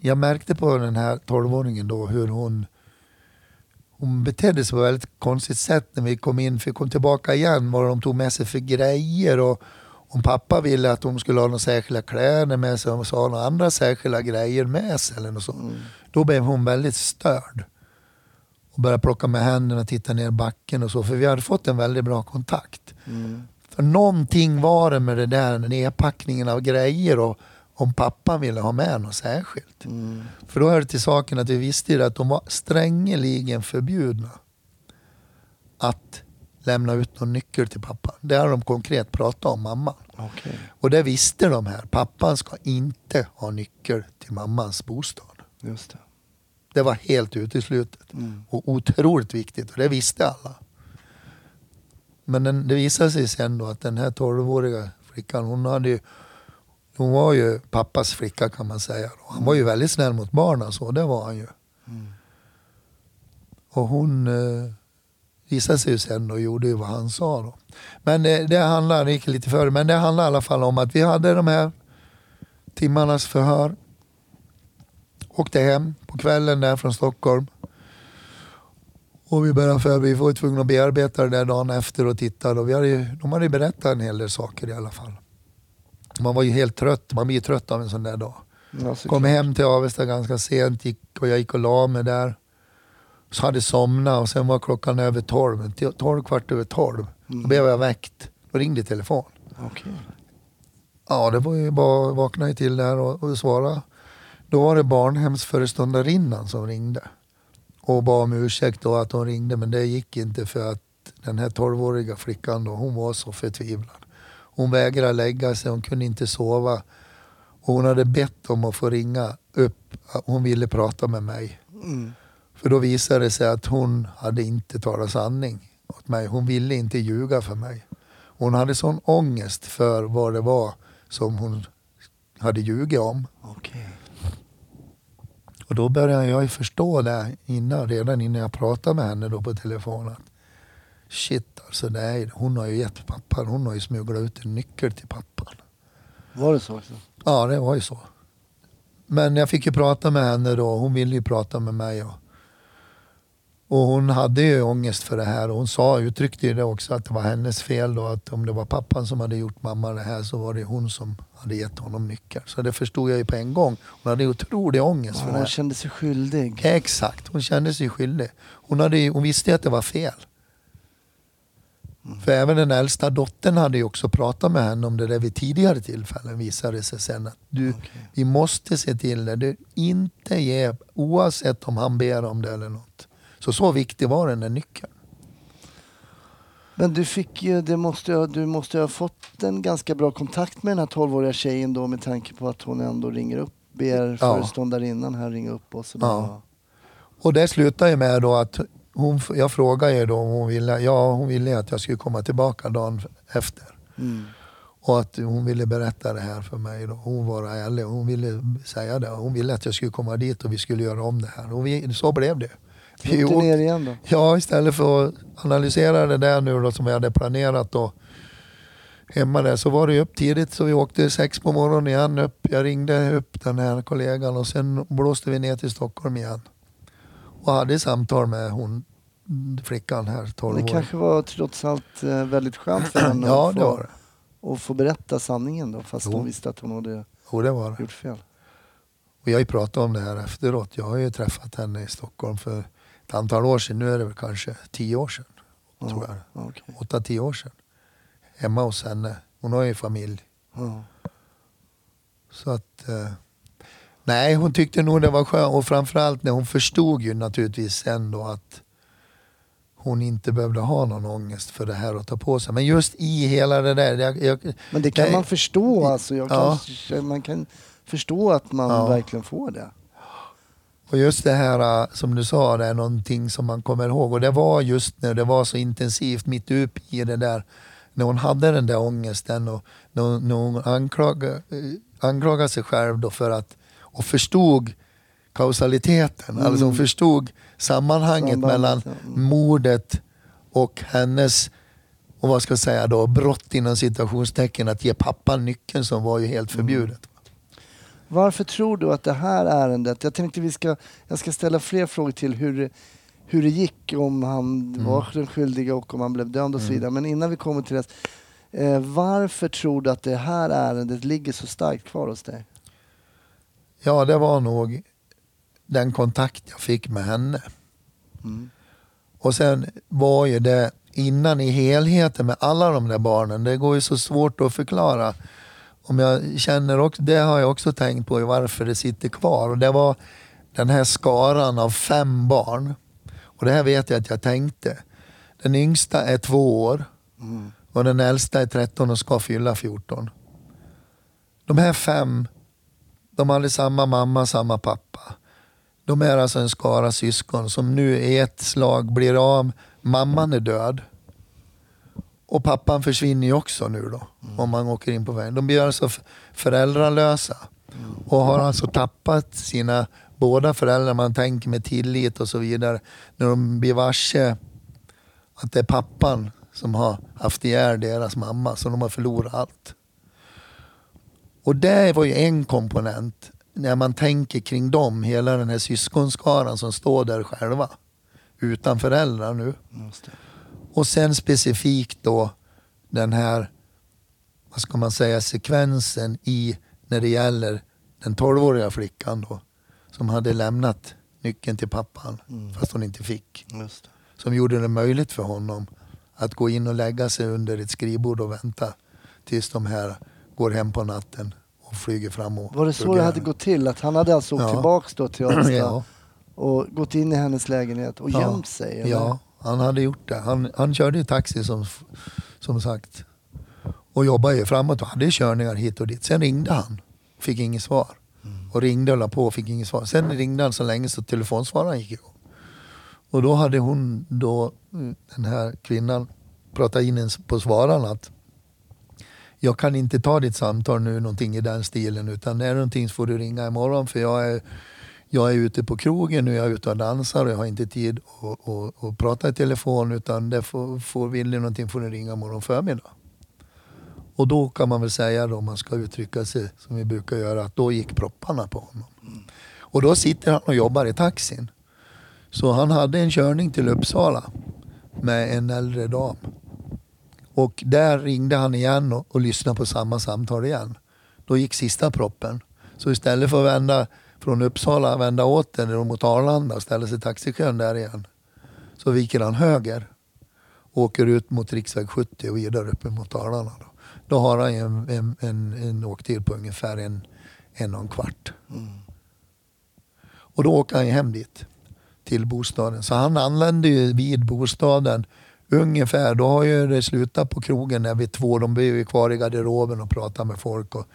jag märkte på den här 12-åringen då hur hon hon betedde sig på ett väldigt konstigt sätt när vi kom in. För vi kom tillbaka igen vad de tog med sig för grejer. Och om pappa ville att de skulle ha några särskilda kläder med sig och sa några andra särskilda grejer med sig. Eller något sånt. Mm. Då blev hon väldigt störd. och började plocka med händerna, titta ner i backen och så. För vi hade fått en väldigt bra kontakt. Mm. För någonting var det med det där nedpackningen av grejer och om pappa ville ha med något särskilt. Mm. För då hör det till saken att vi visste att de var strängeligen förbjudna att lämna ut någon nyckel till pappa. Det har de konkret pratat om mamma. Okej. Och det visste de här. Pappan ska inte ha nyckel till mammans bostad. Just det. Det var helt uteslutet Mm. och otroligt viktigt och det visste alla. Men den, det visade sig sen då att den här 12-åriga flickan, hon, hade ju, hon var ju pappas flicka kan man säga. Och han var ju väldigt snäll mot barnen, så det var han ju. Mm. Och hon eh, visade sig ju sen och gjorde ju vad han sa då. Men det, det handlar, det gick lite före, men det handlar i alla fall om att vi hade de här timmarnas förhör. Åkte hem på kvällen där från Stockholm. Och vi började för vi var tvungna att bearbeta det där dagen efter och titta. Och vi hade ju, de hade ju berättat en hel del saker i alla fall. Man var ju helt trött, man blir ju trött av en sån där dag. Ja. Kom hem till Avesta ganska sent gick, och jag gick och la mig där. Så hade somnat och sen var klockan över tolv, tolv kvart över tolv. Då Mm. blev jag väckt. Då ringde telefon. Okej. Ja, det var ju bara vakna ju till där och, och svara. Då var det barnhemsföreståndarinnan som ringde. Och bad om ursäkt då att hon ringde men det gick inte för att den här 12-åriga flickan då, hon var så förtvivlad. Hon vägrade lägga sig, hon kunde inte sova. Och hon hade bett om att få ringa upp, hon ville prata med mig. Mm. För då visade det sig att hon hade inte talat sanning åt mig. Hon ville inte ljuga för mig. Hon hade sån ångest för vad det var som hon hade ljugit om. Okej. Och då började jag ju förstå det innan, redan innan jag pratade med henne då på telefon. Att shit alltså, är, hon har ju gett pappan, hon har ju smugglat ut en nyckel till pappan. Var det så också? Ja, det var ju så. Men jag fick ju prata med henne då. Hon ville ju prata med mig. Och, och hon hade ju ångest för det här. Och hon sa, uttryckte ju det också att det var hennes fel då. Att om det var pappan som hade gjort mamma det här så var det hon som hade gett honom nyckeln. Så det förstod jag ju på en gång. Hon hade otrolig ångest för det hon här. kände sig skyldig. Exakt, hon kände sig skyldig. Hon, hade, hon visste ju att det var fel. För även den äldsta dottern hade ju också pratat med henne om det där vid tidigare tillfällen visade det sig sen att du, Okej. vi måste se till det. Du inte ge, oavsett om han ber om det eller något. Så så viktig var den där nyckeln. Men du fick ju, det måste, du måste ha fått en ganska bra kontakt med den här 12-åriga tjejen då med tanke på att hon ändå ringer upp, ber Ja. föreståndarinnan här ringa upp och sådär. Ja. Och det slutade ju med då att hon, jag frågade ju då om hon ville, ja hon ville att jag skulle komma tillbaka dagen efter. Mm. Och att hon ville berätta det här för mig. Då. Hon var ärlig. Hon ville säga det. Hon ville att jag skulle komma dit och vi skulle göra om det här. Och vi, så blev det. Vi Åkte ner igen då? Ja, istället för att analysera det där nu då, som vi hade planerat då, hemma där så var det upp tidigt så vi åkte sex på morgonen igen upp. Jag ringde upp den här kollegan och sen blåste vi ner till Stockholm igen. Och hade samtal med hon flickan här, 12 Det år. kanske var trots allt eh, väldigt skönt för henne Ja, att, det få, det. att få berätta sanningen då fast Jo. hon visste att hon hade Jo, det var det. gjort fel. Och jag har ju pratat om det här efteråt. Jag har ju träffat henne i Stockholm för ett antal år sedan. Nu är det väl kanske tio år sedan. Ja, Tror jag. ja, okej. Åtta, tio år sedan. Hemma hos henne. Hon har ju familj. Ja. Så att... Eh, nej, hon tyckte nog det var skönt. Och framförallt när hon förstod ju naturligtvis sen då att hon inte behövde ha någon ångest för det här att ta på sig. Men just i hela det där. Jag, jag, Men det kan Nej. man förstå alltså. Jag Ja. kan, man kan förstå att man verkligen får det. Och just det här äh, som du sa, det är någonting som man kommer ihåg. Och det var just när det var så intensivt mitt upp i det där. När hon hade den där ångesten och när hon, när hon anklagade, eh, anklagade sig själv då för att och förstod kausaliteten. Mm. Alltså hon förstod sammanhanget Sambandet, mellan ja. Mm. mordet och hennes och vad ska jag säga då, brott inom citationstecken att ge pappan nyckeln som var ju helt Mm. Varför tror du att det här ärendet, jag tänkte vi ska, jag ska ställa fler frågor till hur, hur det gick om han Mm. var den skyldiga och om han blev dömd och så vidare. Men innan vi kommer till det, eh, varför tror du att det här ärendet ligger så starkt kvar hos dig? Ja, det var nog den kontakt jag fick med henne. Mm. Och sen var ju det innan i helheten med alla de där barnen. Det går ju så svårt att förklara. Om jag känner också, det har jag också tänkt på varför det sitter kvar. Och det var den här skaran av fem barn. Och det här vet jag att jag tänkte. Den yngsta är två år och den äldsta är 13 och ska fylla 14. De här fem, de hade samma mamma, samma pappa. De är alltså en skara syskon som nu i ett slag blir av. Mamman är död. Och pappan försvinner ju också nu då, om man åker in på vägen. De blir alltså föräldralösa. Och har alltså tappat sina båda föräldrar, man tänker med tillit och så vidare. När de blir varse att det är pappan som har haft ihjäl deras mamma, så de har förlorat allt. Och det var ju en komponent när man tänker kring dem, hela den här syskonskaran som står där själva. Utan föräldrar nu. Och sen specifikt då den här, vad ska man säga, sekvensen i när det gäller den 12-åriga flickan då. Som hade lämnat nyckeln till pappan fast hon inte fick. Som gjorde det möjligt för honom att gå in och lägga sig under ett skrivbord och vänta tills de här går hem på natten och flyger fram och Var det så det hade gått till? Att han hade alltså åkt Ja. tillbaks då till Avesta Ja. och gått in i hennes lägenhet och Ja. gömt sig? eller? Ja, han hade gjort det. Han, han körde ju taxi som, som sagt. Och jobbade ju framåt och hade körningar hit och dit. Sen ringde han. Fick inget svar. Och ringde och la på och fick inget svar. Sen ringde han så länge så telefonsvararen gick igång. Och då hade hon, då, mm, den här kvinnan, pratat in på svararen att jag kan inte ta ditt samtal nu, någonting i den stilen. Utan är det någonting så får du ringa imorgon för jag är, jag är ute på krogen nu, jag är ute och dansar och jag har inte tid att, att, att prata i telefon. Utan det får, får, vill ni någonting får ni ringa morgon förmiddag. Och då kan man väl säga då, om man ska uttrycka sig som vi brukar göra, att då gick propparna på honom. Och då sitter han och jobbar i taxin. Så han hade en körning till Uppsala med en äldre dam. Och där ringde han igen och, och lyssnade på samma samtal igen. Då gick sista proppen. Så istället för att vända från Uppsala, vända åter mot Arlanda och ställer sig i taxikön där igen. Så viker han höger. Och åker ut mot riksväg 70 och vidare upp mot Arlanda. Då, då har han en, en, en, en åktid på ungefär en, en och en kvart. Och då åker han hem dit till bostaden. Så han anländer ju vid bostaden ungefär, då har ju det slutat på krogen när vid två. De blev ju kvar i garderoben och pratade med folk. Och,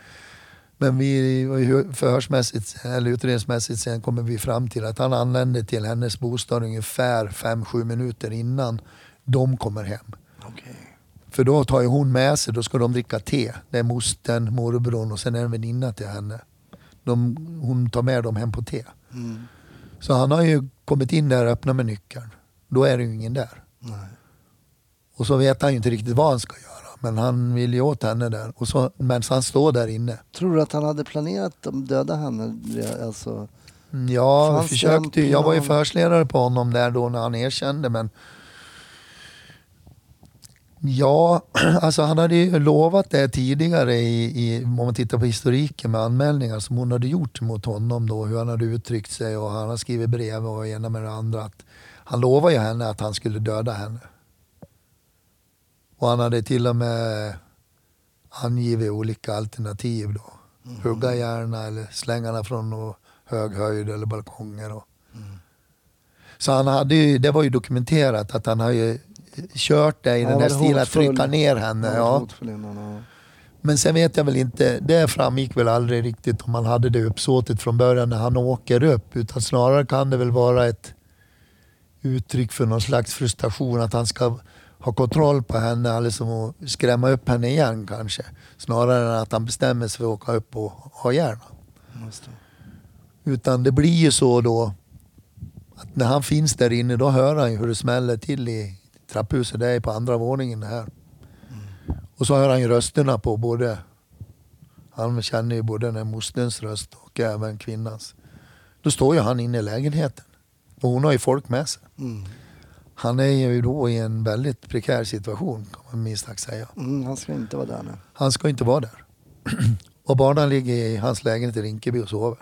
men vi förhörsmässigt, eller utredningsmässigt sen kommer vi fram till att han anlände till hennes bostad ungefär 5-7 minuter innan de kommer hem. Okej. För då tar ju hon med sig, då ska de dricka te. Det är mostern, morbrorn och sen är det en väninna till henne. De, hon tar med dem hem på te. Mm. Så han har ju kommit in där och öppnat med nyckeln. Då är det ju ingen där. Nej. Och så vet han ju inte riktigt vad han ska göra. Men han vill ju åt henne där. Och så, men så han står där inne. Tror du att han hade planerat att döda henne? Alltså, Mm, Ja, vi försökte, jag var ju förhörsledare på honom där då när han erkände. Men Ja, alltså han hade ju lovat det tidigare i, i, om man tittar på historiken med anmälningar som hon hade gjort mot honom då, hur han hade uttryckt sig och han har skrivit brev och ena med det andra. Att han lovade ju henne att han skulle döda henne. Och han hade till och med angivit olika alternativ då. Hugga gärna eller slänga henne från hög höjd eller balkonger. Och. Så han hade ju, det var ju dokumenterat att han har ju kört det i den var stilen att trycka ner henne. ja. Men sen vet jag väl inte, det framgick väl aldrig riktigt om han hade det uppsåtet från början när han åker upp. Utan snarare kan det väl vara ett uttryck för någon slags frustration att han ska ha kontroll på henne, eller som att skrämma upp henne igen kanske. Snarare än att han bestämmer sig för att åka upp och ha ihjäl. Utan det blir ju så då att när han finns där inne då hör han ju hur det smäller till i trapphuset. Det är på andra våningen här. Och så hör han ju rösterna på både, han känner ju både den mosterns röst och även kvinnans. Då står ju han inne i lägenheten. Och hon har ju folk med sig. Mm. Han är ju då i en väldigt prekär situation kan man minst sagt säga. Mm, han ska inte vara där nu. Han ska inte vara där. Och barnen ligger i hans lägenhet i Rinkeby och sover.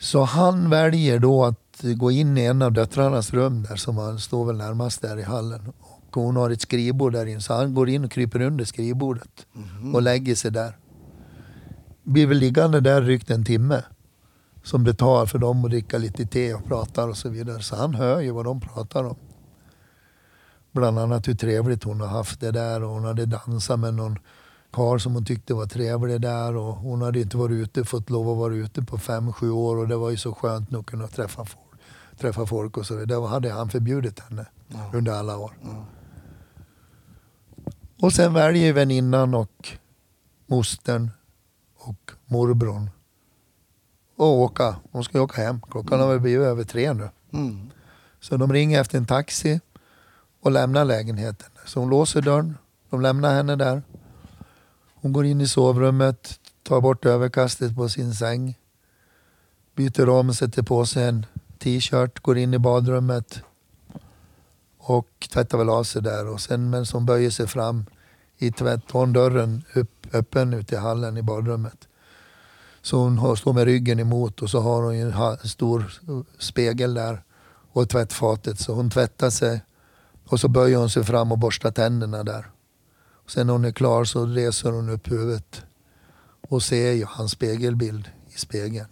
Så han väljer då att gå in i en av döttrarnas rum där som han står väl närmast där i hallen. Och hon har ett skrivbord där inne så han går in och kryper under skrivbordet och lägger sig där. Blir väl liggande där drygt en timme. Som det tar för dem att dricka lite te och pratar och så vidare. Så han hör ju vad de pratar om. Bland annat hur trevligt hon har haft det där och hon hade dansat med någon karl som hon tyckte var trevlig där och hon hade inte varit ute, fått lov att vara ute på fem, sju år och det var ju så skönt nog att kunna träffa folk, träffa folk och så vidare. Det hade han förbjudit henne Ja. under alla år. Ja. Och sen väljer väninnan och mostern och morbrorn att åka. De ska ju åka hem. Klockan har väl blivit över tre nu. Mm. Så de ringer efter en taxi och lämnar lägenheten. Så hon låser dörren. De lämnar henne där. Hon går in i sovrummet, tar bort överkastet på sin säng. Byter om, sätter på sig en t-shirt, går in i badrummet. Och tvättar väl av sig där. Och sen medan hon böjer sig fram i tvätt, har hon dörren upp, öppen ute i hallen i badrummet. Så hon har, står med ryggen emot och så har hon en stor spegel där och tvättfatet. Så hon tvättar sig och så böjer hon sig fram och borstar tänderna där. Och sen när hon är klar så reser hon upp huvudet och ser ju hans spegelbild i spegeln.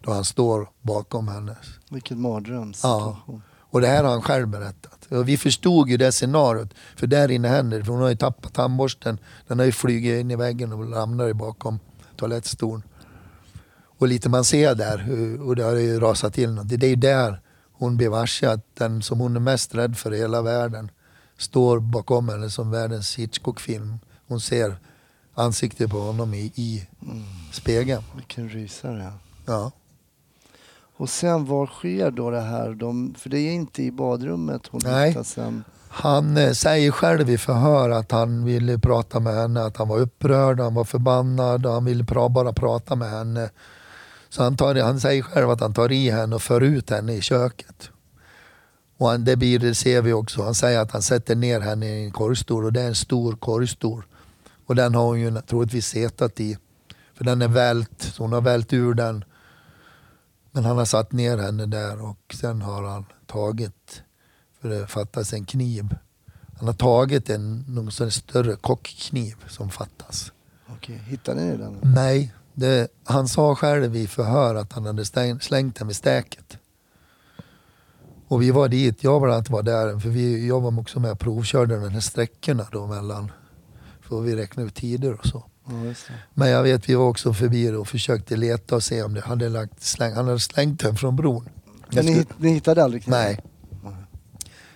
Då han står bakom henne. Vilken mardrömssituation. Och det här har han själv berättat. Och vi förstod ju det scenariot. För där inne händer det. För hon har ju tappat tandborsten. Den har ju flugit in i väggen och ramlar ju bakom toalettstolen. Och lite man ser där, hur- och det har ju rasat till något. Det är ju där hon blir varse att den som hon är mest rädd för i hela världen står bakom henne som världens Hitchcock-film. Hon ser ansiktet på honom i, i Mm. spegeln. Vilken rysare. Ja. Och sen var sker då det här? De, för det är inte i badrummet hon Nej. hittas sen. Han eh, säger själv i förhör att han ville prata med henne, att han var upprörd, han var förbannad och han ville pra, bara prata med henne. Så han, tar, han säger själv att han tar i henne och för ut henne i köket. Och han, det, blir, det ser vi också. Han säger att han sätter ner henne i en korgstol och det är en stor korgstol. Och den har hon ju troligtvis setat i. För den är vält, så hon har vält ur den. Men han har satt ner henne där och sen har han tagit för det fattas en kniv. Han har tagit en någon större kockkniv som fattas. Okej, hittade ni den? Nej, det, han sa själv i förhör att han hade stäng, slängt den vid stäket. Och vi var dit, jag bland annat var där, för vi, jag var också med och provkörde de här sträckorna då mellan, för vi räknade ut tider och så. Ja. Men jag vet, vi var också förbi och försökte leta och se om det hade lagt släng, han hade slängt den från bron. Men ni, ni hittade aldrig kniven? nej,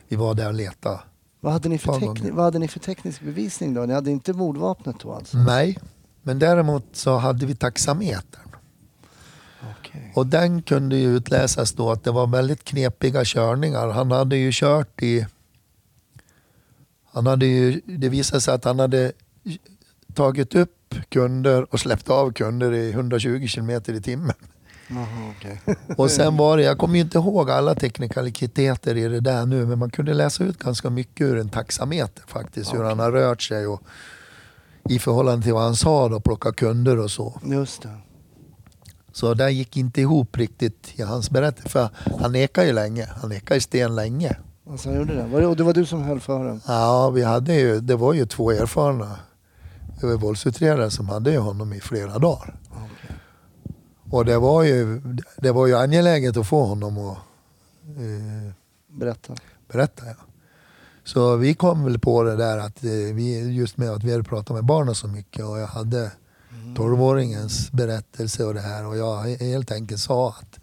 vi var där och letade. Vad hade, ni för tekni- vad hade ni för teknisk bevisning då? Ni hade inte mordvapnet då alltså? Nej, men däremot så hade vi taxametern. Okej. Och den kunde ju utläsas då att det var väldigt knepiga körningar. Han hade ju kört i... Han hade ju, det visade sig att han hade tagit upp kunder och släppt av kunder i 120 kilometer i timmen. Okej. Och sen var det, jag kommer ju inte ihåg alla teknikaliteter i det där nu, men man kunde läsa ut ganska mycket ur en taxameter faktiskt. Hur Okej. han har rört sig och i förhållande till vad han sa då, plocka kunder och så. Just det. Så det gick inte ihop riktigt i hans berättelse. För han nekade ju länge. Han nekade ju sten länge. Alltså han gjorde det? Var det? Och det var du som höll förhören? Ja, vi hade ju, det var ju två erfarna våldsutredare som hade ju honom i flera dagar. Okej. Och det var ju, det var ju angeläget att få honom att eh, Berätta. berätta. Ja. Så vi kom väl på det där att eh, vi, just med att vi hade pratat med barnen så mycket och jag hade tolvåringens berättelse och det här och jag helt enkelt sa att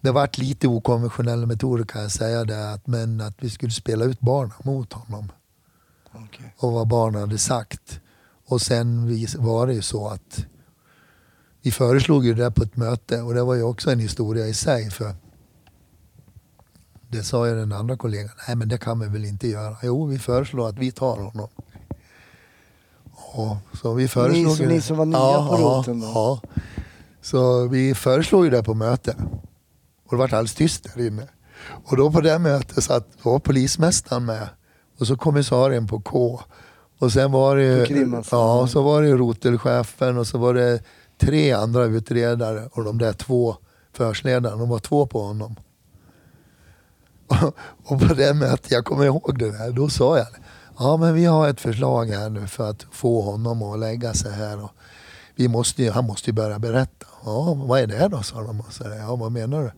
det vart lite okonventionella metoder kan jag säga det, att, men att vi skulle spela ut barnen mot honom Okej. och vad barnen hade sagt. Och sen var det ju så att vi föreslog ju det där på ett möte och det var ju också en historia i sig. för Det sa ju den andra kollegan, nej men det kan vi väl inte göra. Jo, vi föreslår att vi tar honom. Och, så vi föreslog så ju ni som var nya på roten då? Ja. Så vi föreslog ju det på möte. Och det var alldeles tyst där inne. Och då på det mötet satt, var polismästaren med. Och så kommissarien på K. Och sen var det ju, På krim alltså? ja, så var det rotelchefen och så var det tre andra utredare och de där två förhörsledarna. De var två på honom. och på det mötet, jag kommer ihåg det där, då sa jag. Ja men vi har ett förslag här nu för att få honom att lägga sig här. Och vi måste, ju- han måste ju börja berätta. Ja, vad är det då? sa de. Och så, ja, vad menar du?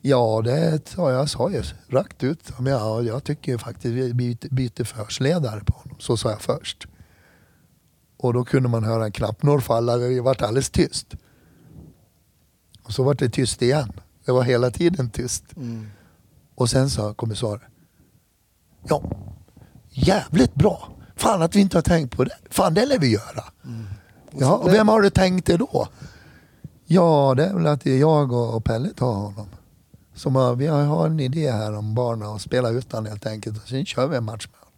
Ja, det sa jag, sa ju rakt ut. Men ja, jag tycker faktiskt vi byter, byter förhörsledare på honom. Så sa jag först. Och då kunde man höra en knappnål falla. Det vart alldeles tyst. Och så vart det tyst igen. Det var hela tiden tyst. Mm. Och sen sa kommissarien. Ja, jävligt bra. Fan att vi inte har tänkt på det. Fan det lär vi göra. Ja, och vem har du tänkt det då? Ja, det är väl att jag och Pelle tar honom. Som har, vi har en idé här om barnen och spela utan helt enkelt. Och sen kör vi en match med honom.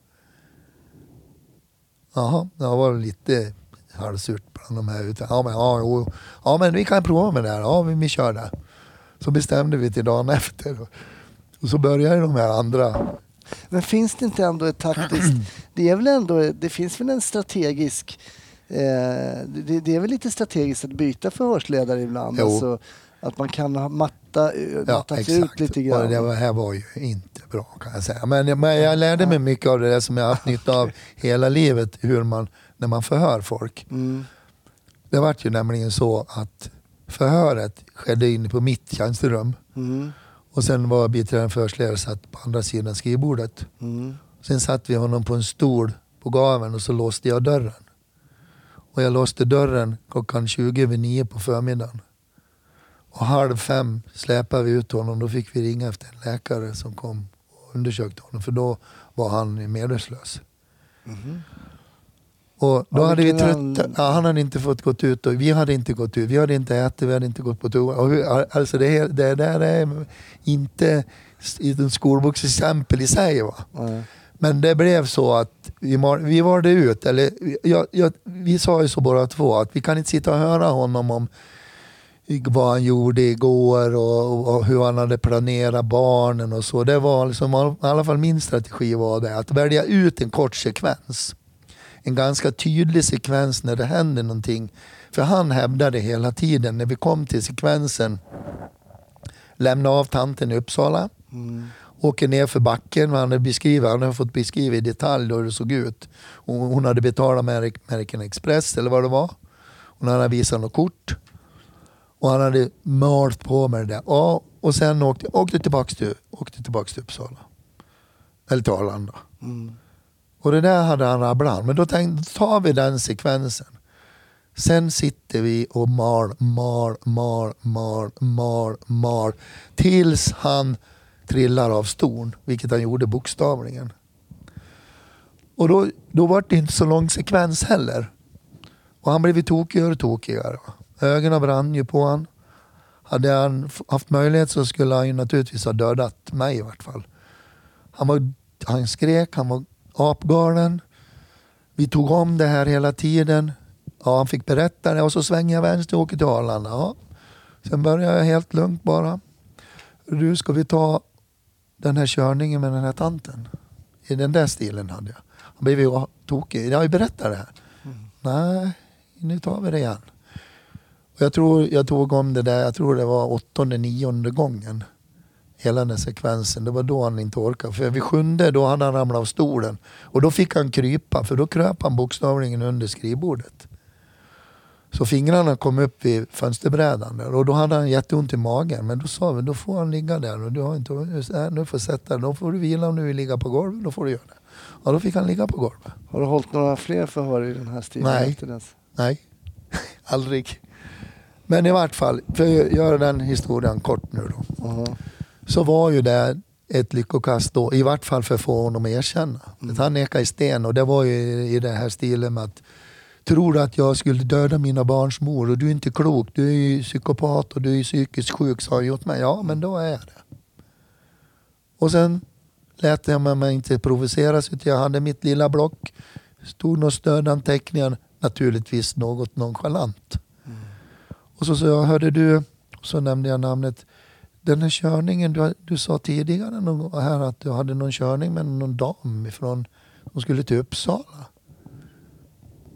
Jaha, det var lite halvsurt bland de här ute. Ja men, ja, jo, ja, men vi kan prova med det här. Ja, vi, vi kör det. Så bestämde vi till dagen efter. Och så började de här andra. Men finns det inte ändå ett taktiskt... Det, är väl ändå, det finns väl en strategisk... Eh, det, det är väl lite strategiskt att byta förhörsledare ibland. Jo. Alltså, att man kan matta, Ja, mattat ut lite Och grann. det var- här var ju inte bra kan jag säga. Men, jag- men jag lärde mig mycket av det där som jag haft nytta av hela livet. Hur man, när man förhör folk. Mm. Det vart ju nämligen så att förhöret skedde inne på mitt tjänsterum. Mm. Och sen var biträdande förhörsledare satt på andra sidan skrivbordet. Mm. Sen satt vi honom på en stol på gaveln och så låste jag dörren. Och jag låste dörren klockan 20 över 9 på förmiddagen. Och halv fem släpade vi ut honom. Då fick vi ringa efter en läkare som kom och undersökte honom. För då var han medvetslös. Och då Ja, hade vi vilken trött, an- ja, han hade inte fått gått ut och vi hade inte gått ut. Vi hade inte ätit, vi hade inte gått på toa. Alltså det, det där är inte ett skolboksexempel i sig. Va? Ja. Men det blev så att vi, mar- vi valde ut, eller jag, jag, vi sa ju så båda två, att vi kan inte sitta och höra honom om vad han gjorde igår och, och hur han hade planerat barnen och så. Det var liksom, i alla fall min strategi var det, att välja ut en kort sekvens. En ganska tydlig sekvens när det händer någonting. För han hävdade hela tiden, när vi kom till sekvensen, lämna av tanten i Uppsala, Mm. åker ner för backen. Han hade, beskrivit, han hade fått beskriva i detalj hur det såg ut. Och hon hade betalat med American Express eller vad det var. Hon hade visat något kort. Och han hade malt på med det där. Ja, och sen åkte, åkte, tillbaks till, åkte till Uppsala. Eller till Arlanda. Mm. Och det där hade han rabblat Men då tänkte då tar vi den sekvensen. Sen sitter vi och mal, mal, mal, mal, mal, mal. Tills han trillar av stolen. Vilket han gjorde bokstavligen. Och då, då var det inte så lång sekvens heller. Och han blev ju tokigare och tokigare. Ögonen brann ju på han. Hade han haft möjlighet så skulle han ju naturligtvis ha dödat mig i vart fall. Han, var, han skrek, han var apgalen. Vi tog om det här hela tiden. Ja, han fick berätta det och så svänger jag vänster och åker till Arlanda. Ja. Sen började jag helt lugnt bara. Du, ska vi ta den här körningen med den här tanten? I den där stilen hade jag. Han blev ju tokig. Jag har ju berättat det här. Nej, nu tar vi det igen. Och jag tror jag tog om det där, jag tror det var åttonde, nionde gången. Hela den sekvensen. Det var då han inte orkade. För vid sjunde då hade han ramlat av stolen. Och då fick han krypa, för då kröp han bokstavligen under skrivbordet. Så fingrarna kom upp vid fönsterbrädan där, och då hade han jätteont i magen. Men då sa vi, då får han ligga där. Och du har inte, nu får sätta. Då får du vila om du vill ligga på golvet. Då får du göra det. Ja, då fick han ligga på golvet. Har du hållit några fler förhör i den här stilen Nej. efter dess? Nej, aldrig. Men i vart fall, för att göra den historien kort nu då. Aha. Så var ju det ett lyckokast då, i vart fall för att få honom att erkänna. Att han nekade i sten och det var ju i den här stilen med att Tror du att jag skulle döda mina barns mor och du är inte klok, du är ju psykopat och du är psykiskt sjuk sa han åt mig. Ja, men då är jag det. Och sen lät jag mig inte provoceras utan jag hade mitt lilla block. Stod några stödanteckningar, naturligtvis något nonchalant. Och så sa jag, hörde du, så nämnde jag namnet. Den här körningen, du, du sa tidigare någon, här att du hade någon körning med någon dam ifrån, hon skulle till Uppsala.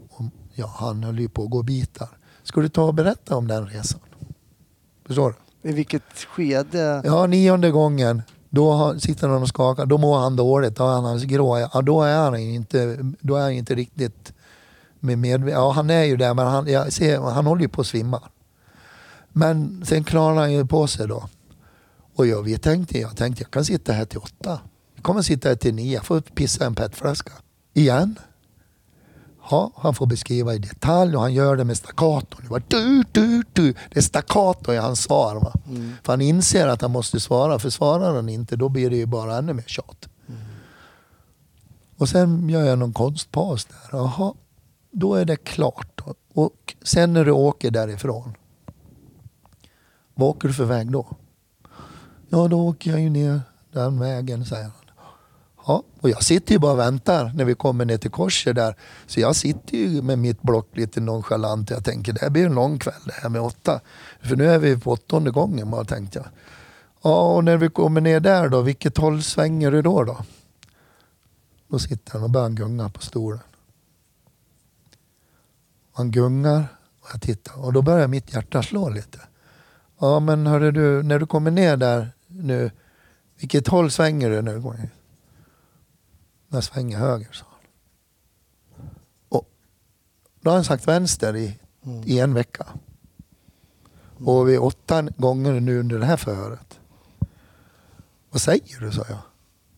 Och, ja, han höll ju på att gå bitar. Ska du ta och berätta om den resan? Förstår du? I vilket skede? Ja, nionde gången. Då sitter han och skakar, då mår han dåligt, då är han grå. Ja, då är han inte, då är han inte riktigt med medve- Ja, han är ju där, men han, jag ser, han håller ju på att svimma. Men sen klarar han ju på sig då. Och jag, vi tänkte, jag tänkte jag kan sitta här till åtta. Jag kommer sitta här till nio, jag får pissa en petflaska. Igen. Ja, han får beskriva i detalj och han gör det med staccato. Det, var du, du, du. det är staccato i hans svar. Va? För han inser att han måste svara, för svarar han inte då blir det ju bara ännu mer tjat. Och sen gör jag någon konstpaus där. Jaha, då är det klart. Och sen när du åker därifrån. Vad åker du för väg då? Ja, då åker jag ju ner den vägen, säger han. Ja, och jag sitter ju bara och väntar när vi kommer ner till korset där. Så jag sitter ju med mitt block lite nonchalant. och Jag tänker det här blir en lång kväll det här med åtta. För nu är vi på åttonde gången bara tänkte jag. Ja, och när vi kommer ner där då, vilket håll svänger du då? Då, då sitter han och börjar gunga på stolen. Han gungar och jag tittar och då börjar mitt hjärta slå lite. Ja men hörru du, när du kommer ner där nu, vilket håll svänger du nu? Jag svänger höger, sa han. Och då har han sagt vänster i, i en vecka. Och vid åtta gånger nu under det här förhöret. Vad säger du, sa jag.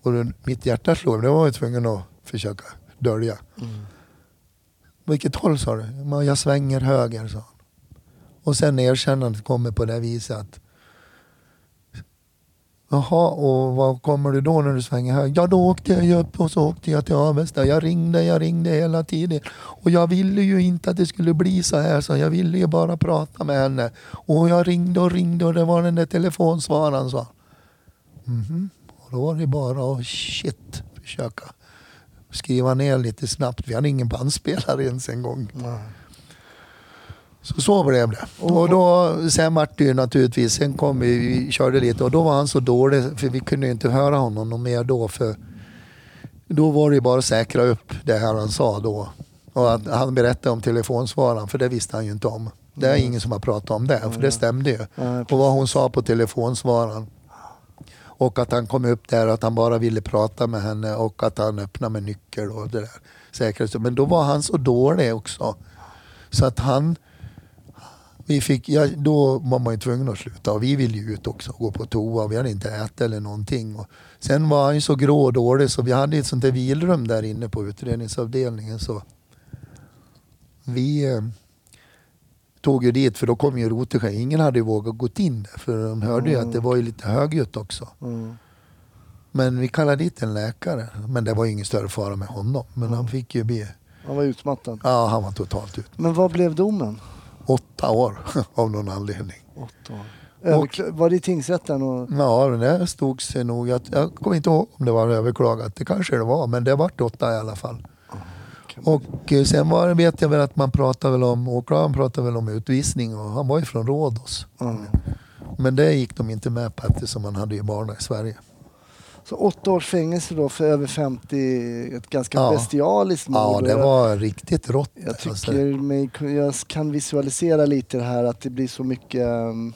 Och då, mitt hjärta men det var jag tvungen att försöka dölja. Vilket håll sa du? "Men Jag svänger höger, sa han. Och sen erkännandet kommer på det viset att Jaha, och vad kommer du då när du svänger höger? Ja, då åkte jag upp och så åkte jag till Avesta. Jag ringde, jag ringde hela tiden. Och jag ville ju inte att det skulle bli så här, så jag ville ju bara prata med henne. Och jag ringde och ringde och det var den där telefonsvararen, sa han. Mhm. Och då var det bara att shit, försöka skriva ner lite snabbt. Vi hade ingen bandspelare ens en gång. Så så blev det. Och då, sen vart det ju naturligtvis, sen kom vi, vi körde lite och då var han så dålig för vi kunde inte höra honom mer då för då var det ju bara att säkra upp det här han sa då. Och att han berättade om telefonsvararen för det visste han ju inte om. Det är ingen som har pratat om det, för det stämde ju. Och vad hon sa på telefonsvararen. Och att han kom upp där och att han bara ville prata med henne och att han öppnade med nyckel och det där. Men då var han så dålig också. Så att han... Vi fick, ja, då var man ju tvungen att sluta och vi ville ju ut också och gå på toa. Vi hade inte ätit eller någonting. Och sen var han ju så grå och dålig så vi hade ett sånt där vilrum där inne på utredningsavdelningen. Så vi eh, tog ju dit för då kom ju Rotesjö. Ingen hade ju vågat gå in där för de hörde ju att det var ju lite högljutt också. Mm. Men vi kallade dit en läkare. Men det var ju ingen större fara med honom. Men han fick ju bli... Han var utmattad. Ja, han var totalt ut. Men vad blev domen? Åtta år av någon anledning. Åtta år. Överkla- var det i tingsrätten? Och... Ja, det stod sig nog. Jag, jag kommer inte ihåg om det var överklagat. Det kanske det var, men det vart åtta i alla fall. Och eh, sen var vet jag väl att man pratade väl om, åklagaren pratade väl om utvisning och han var ju från Rhodos. Mm. Men det gick de inte med på eftersom man hade ju barn i Sverige. Så åtta års fängelse då för över 50, ett ganska Ja. bestialiskt mord. Ja, det var riktigt rått. Jag alltså. tycker mig, jag kan visualisera lite det här att det blir så mycket um,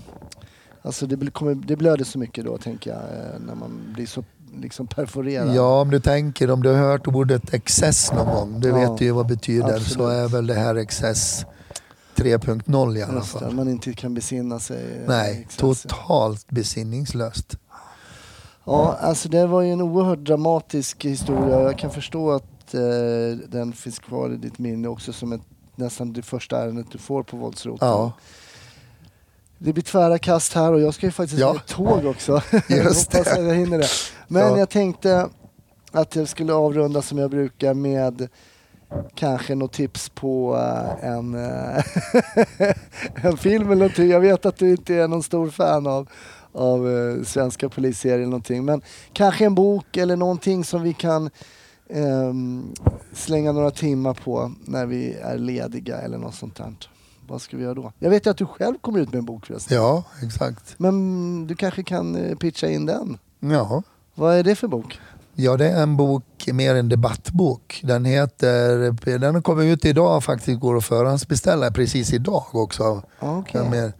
Alltså det, blir, kommer, det blöder så mycket då tänker jag eh, när man blir så liksom perforerad. Ja, om du tänker, om du har hört ordet excess någon gång, du Ja, vet ju vad det betyder, så absolut. är väl det här excess 3.0 i alla fall. man inte kan besinna sig. eh, Nej, totalt besinningslöst. Ja, alltså det var ju en oerhört dramatisk historia. Jag kan förstå att eh, den finns kvar i ditt minne också som ett, nästan det första ärendet du får på våldsroten. Ja, Det blir tvära kast här och jag ska ju faktiskt Ja. ha ett tåg också. Just Hoppas det. att jag hinner det. Men Ja. jag tänkte att jag skulle avrunda som jag brukar med kanske något tips på eh, en, eh, en film eller någonting. Jag vet att du inte är någon stor fan av, av eh, svenska polisserier eller någonting. Men kanske en bok eller någonting som vi kan ehm, slänga några timmar på när vi är lediga eller något sånt där. Vad ska vi göra då? Jag vet ju att du själv kommer ut med en bok förresten. ja exakt. Men du kanske kan eh, pitcha in den? Ja. Vad är det för bok? ja, det är en bok, mer en debattbok. Den heter, den har kommit ut idag faktiskt, går att förhandsbeställa precis idag också. Den, är,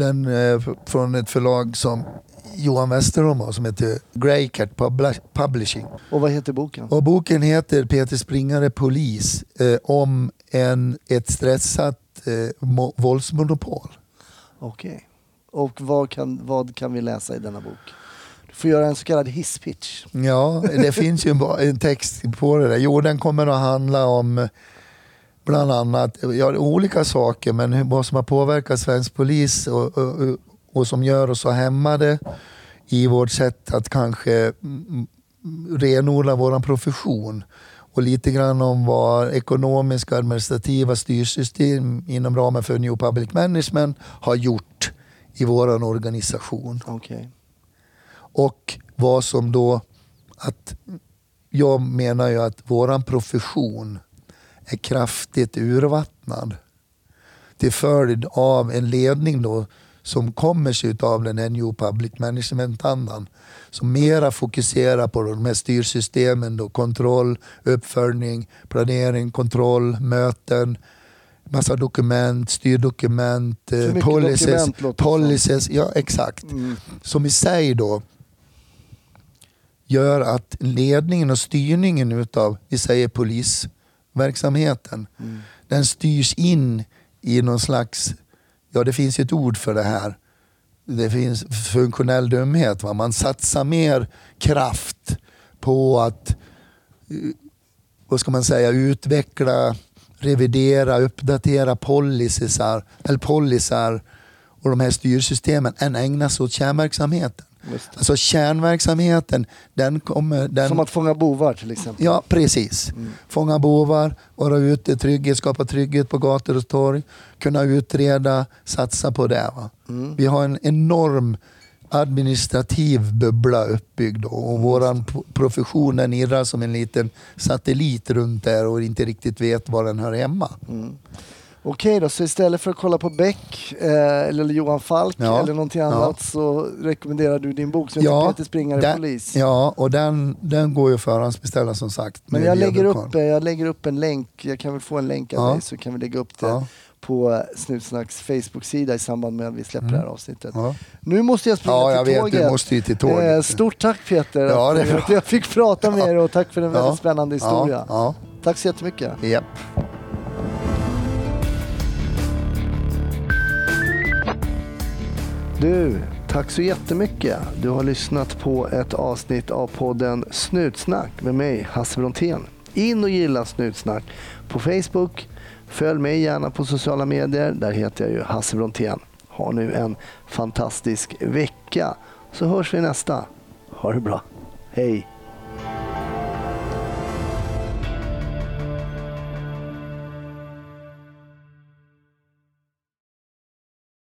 den är från ett förlag som Johan Westerholm har som heter Greycat Publi- Publishing. Och vad heter boken? Och boken heter Peter Springare Polis eh, om en, ett stressat eh, mo- våldsmonopol. Okej. Och vad kan, vad kan vi läsa i denna bok? Du får göra en så kallad hisspitch. Ja, det finns ju en, text på det där. Jo, den kommer att handla om eh, bland annat ja, olika saker, men vad som har påverkat svensk polis och, och, och som gör oss så hämmade i vårt sätt att kanske mm, renodla vår profession. Och lite grann om vad ekonomiska administrativa styrsystem inom ramen för New Public Management har gjort i vår organisation. Okej. Och vad som då, att jag menar ju att våran profession är kraftigt urvattnad. Till följd av en ledning då som kommer sig av den här New Public Management-andan som mera fokuserar på de här styrsystemen, då, kontroll, uppföljning, planering, kontroll, möten, massa dokument, styrdokument, eh, policies, dokument policies, ja exakt. Mm. som i sig då gör att ledningen och styrningen utav, vi säger polisverksamheten, Mm. den styrs in i någon slags, ja det finns ju ett ord för det här, det finns funktionell dumhet. Va? Man satsar mer kraft på att, eh, vad ska man säga, utveckla, revidera, uppdatera policisar, eller policar och de här styrsystemen än ägna sig åt kärnverksamheten. Alltså kärnverksamheten, den kommer... Den, Som att fånga bovar till exempel. Ja, precis. Mm. Fånga bovar, vara ute, trygghet, skapa trygghet på gator och torg, kunna utreda, satsa på det. Mm. Vi har en enorm administrativ bubbla uppbyggd och våran p- profession den irrar som en liten satellit runt där och inte riktigt vet var den hör hemma. Mm. Okej då, så istället för att kolla på Beck eh, eller Johan Falk Ja. eller någonting Ja. annat så rekommenderar du din bok som heter Ja, Peter Springare den- Polis. Ja, och den, den går ju att förhandsbeställa som sagt. Men jag lägger, upp, jag lägger upp en länk, jag kan väl få en länk av Ja. dig så kan vi lägga upp det Ja, på Snutsnacks Facebook-sida i samband med att vi släpper Mm. det här avsnittet. ja. Nu måste jag springa ja, jag till vet. tåget. Du måste till tåget. Eh, stort tack Peter Ja, att jag fick prata med er och tack för en väldigt Ja. spännande historia. Ja, Tack så jättemycket. ja. Du, tack så jättemycket. Du har lyssnat på ett avsnitt av podden Snutsnack med mig, Hasse Brontén. In och gilla Snutsnack på Facebook. Följ mig gärna på sociala medier. Där heter jag ju Hasse Brontén. Ha nu en fantastisk vecka. Så hörs vi nästa. Ha det bra. Hej!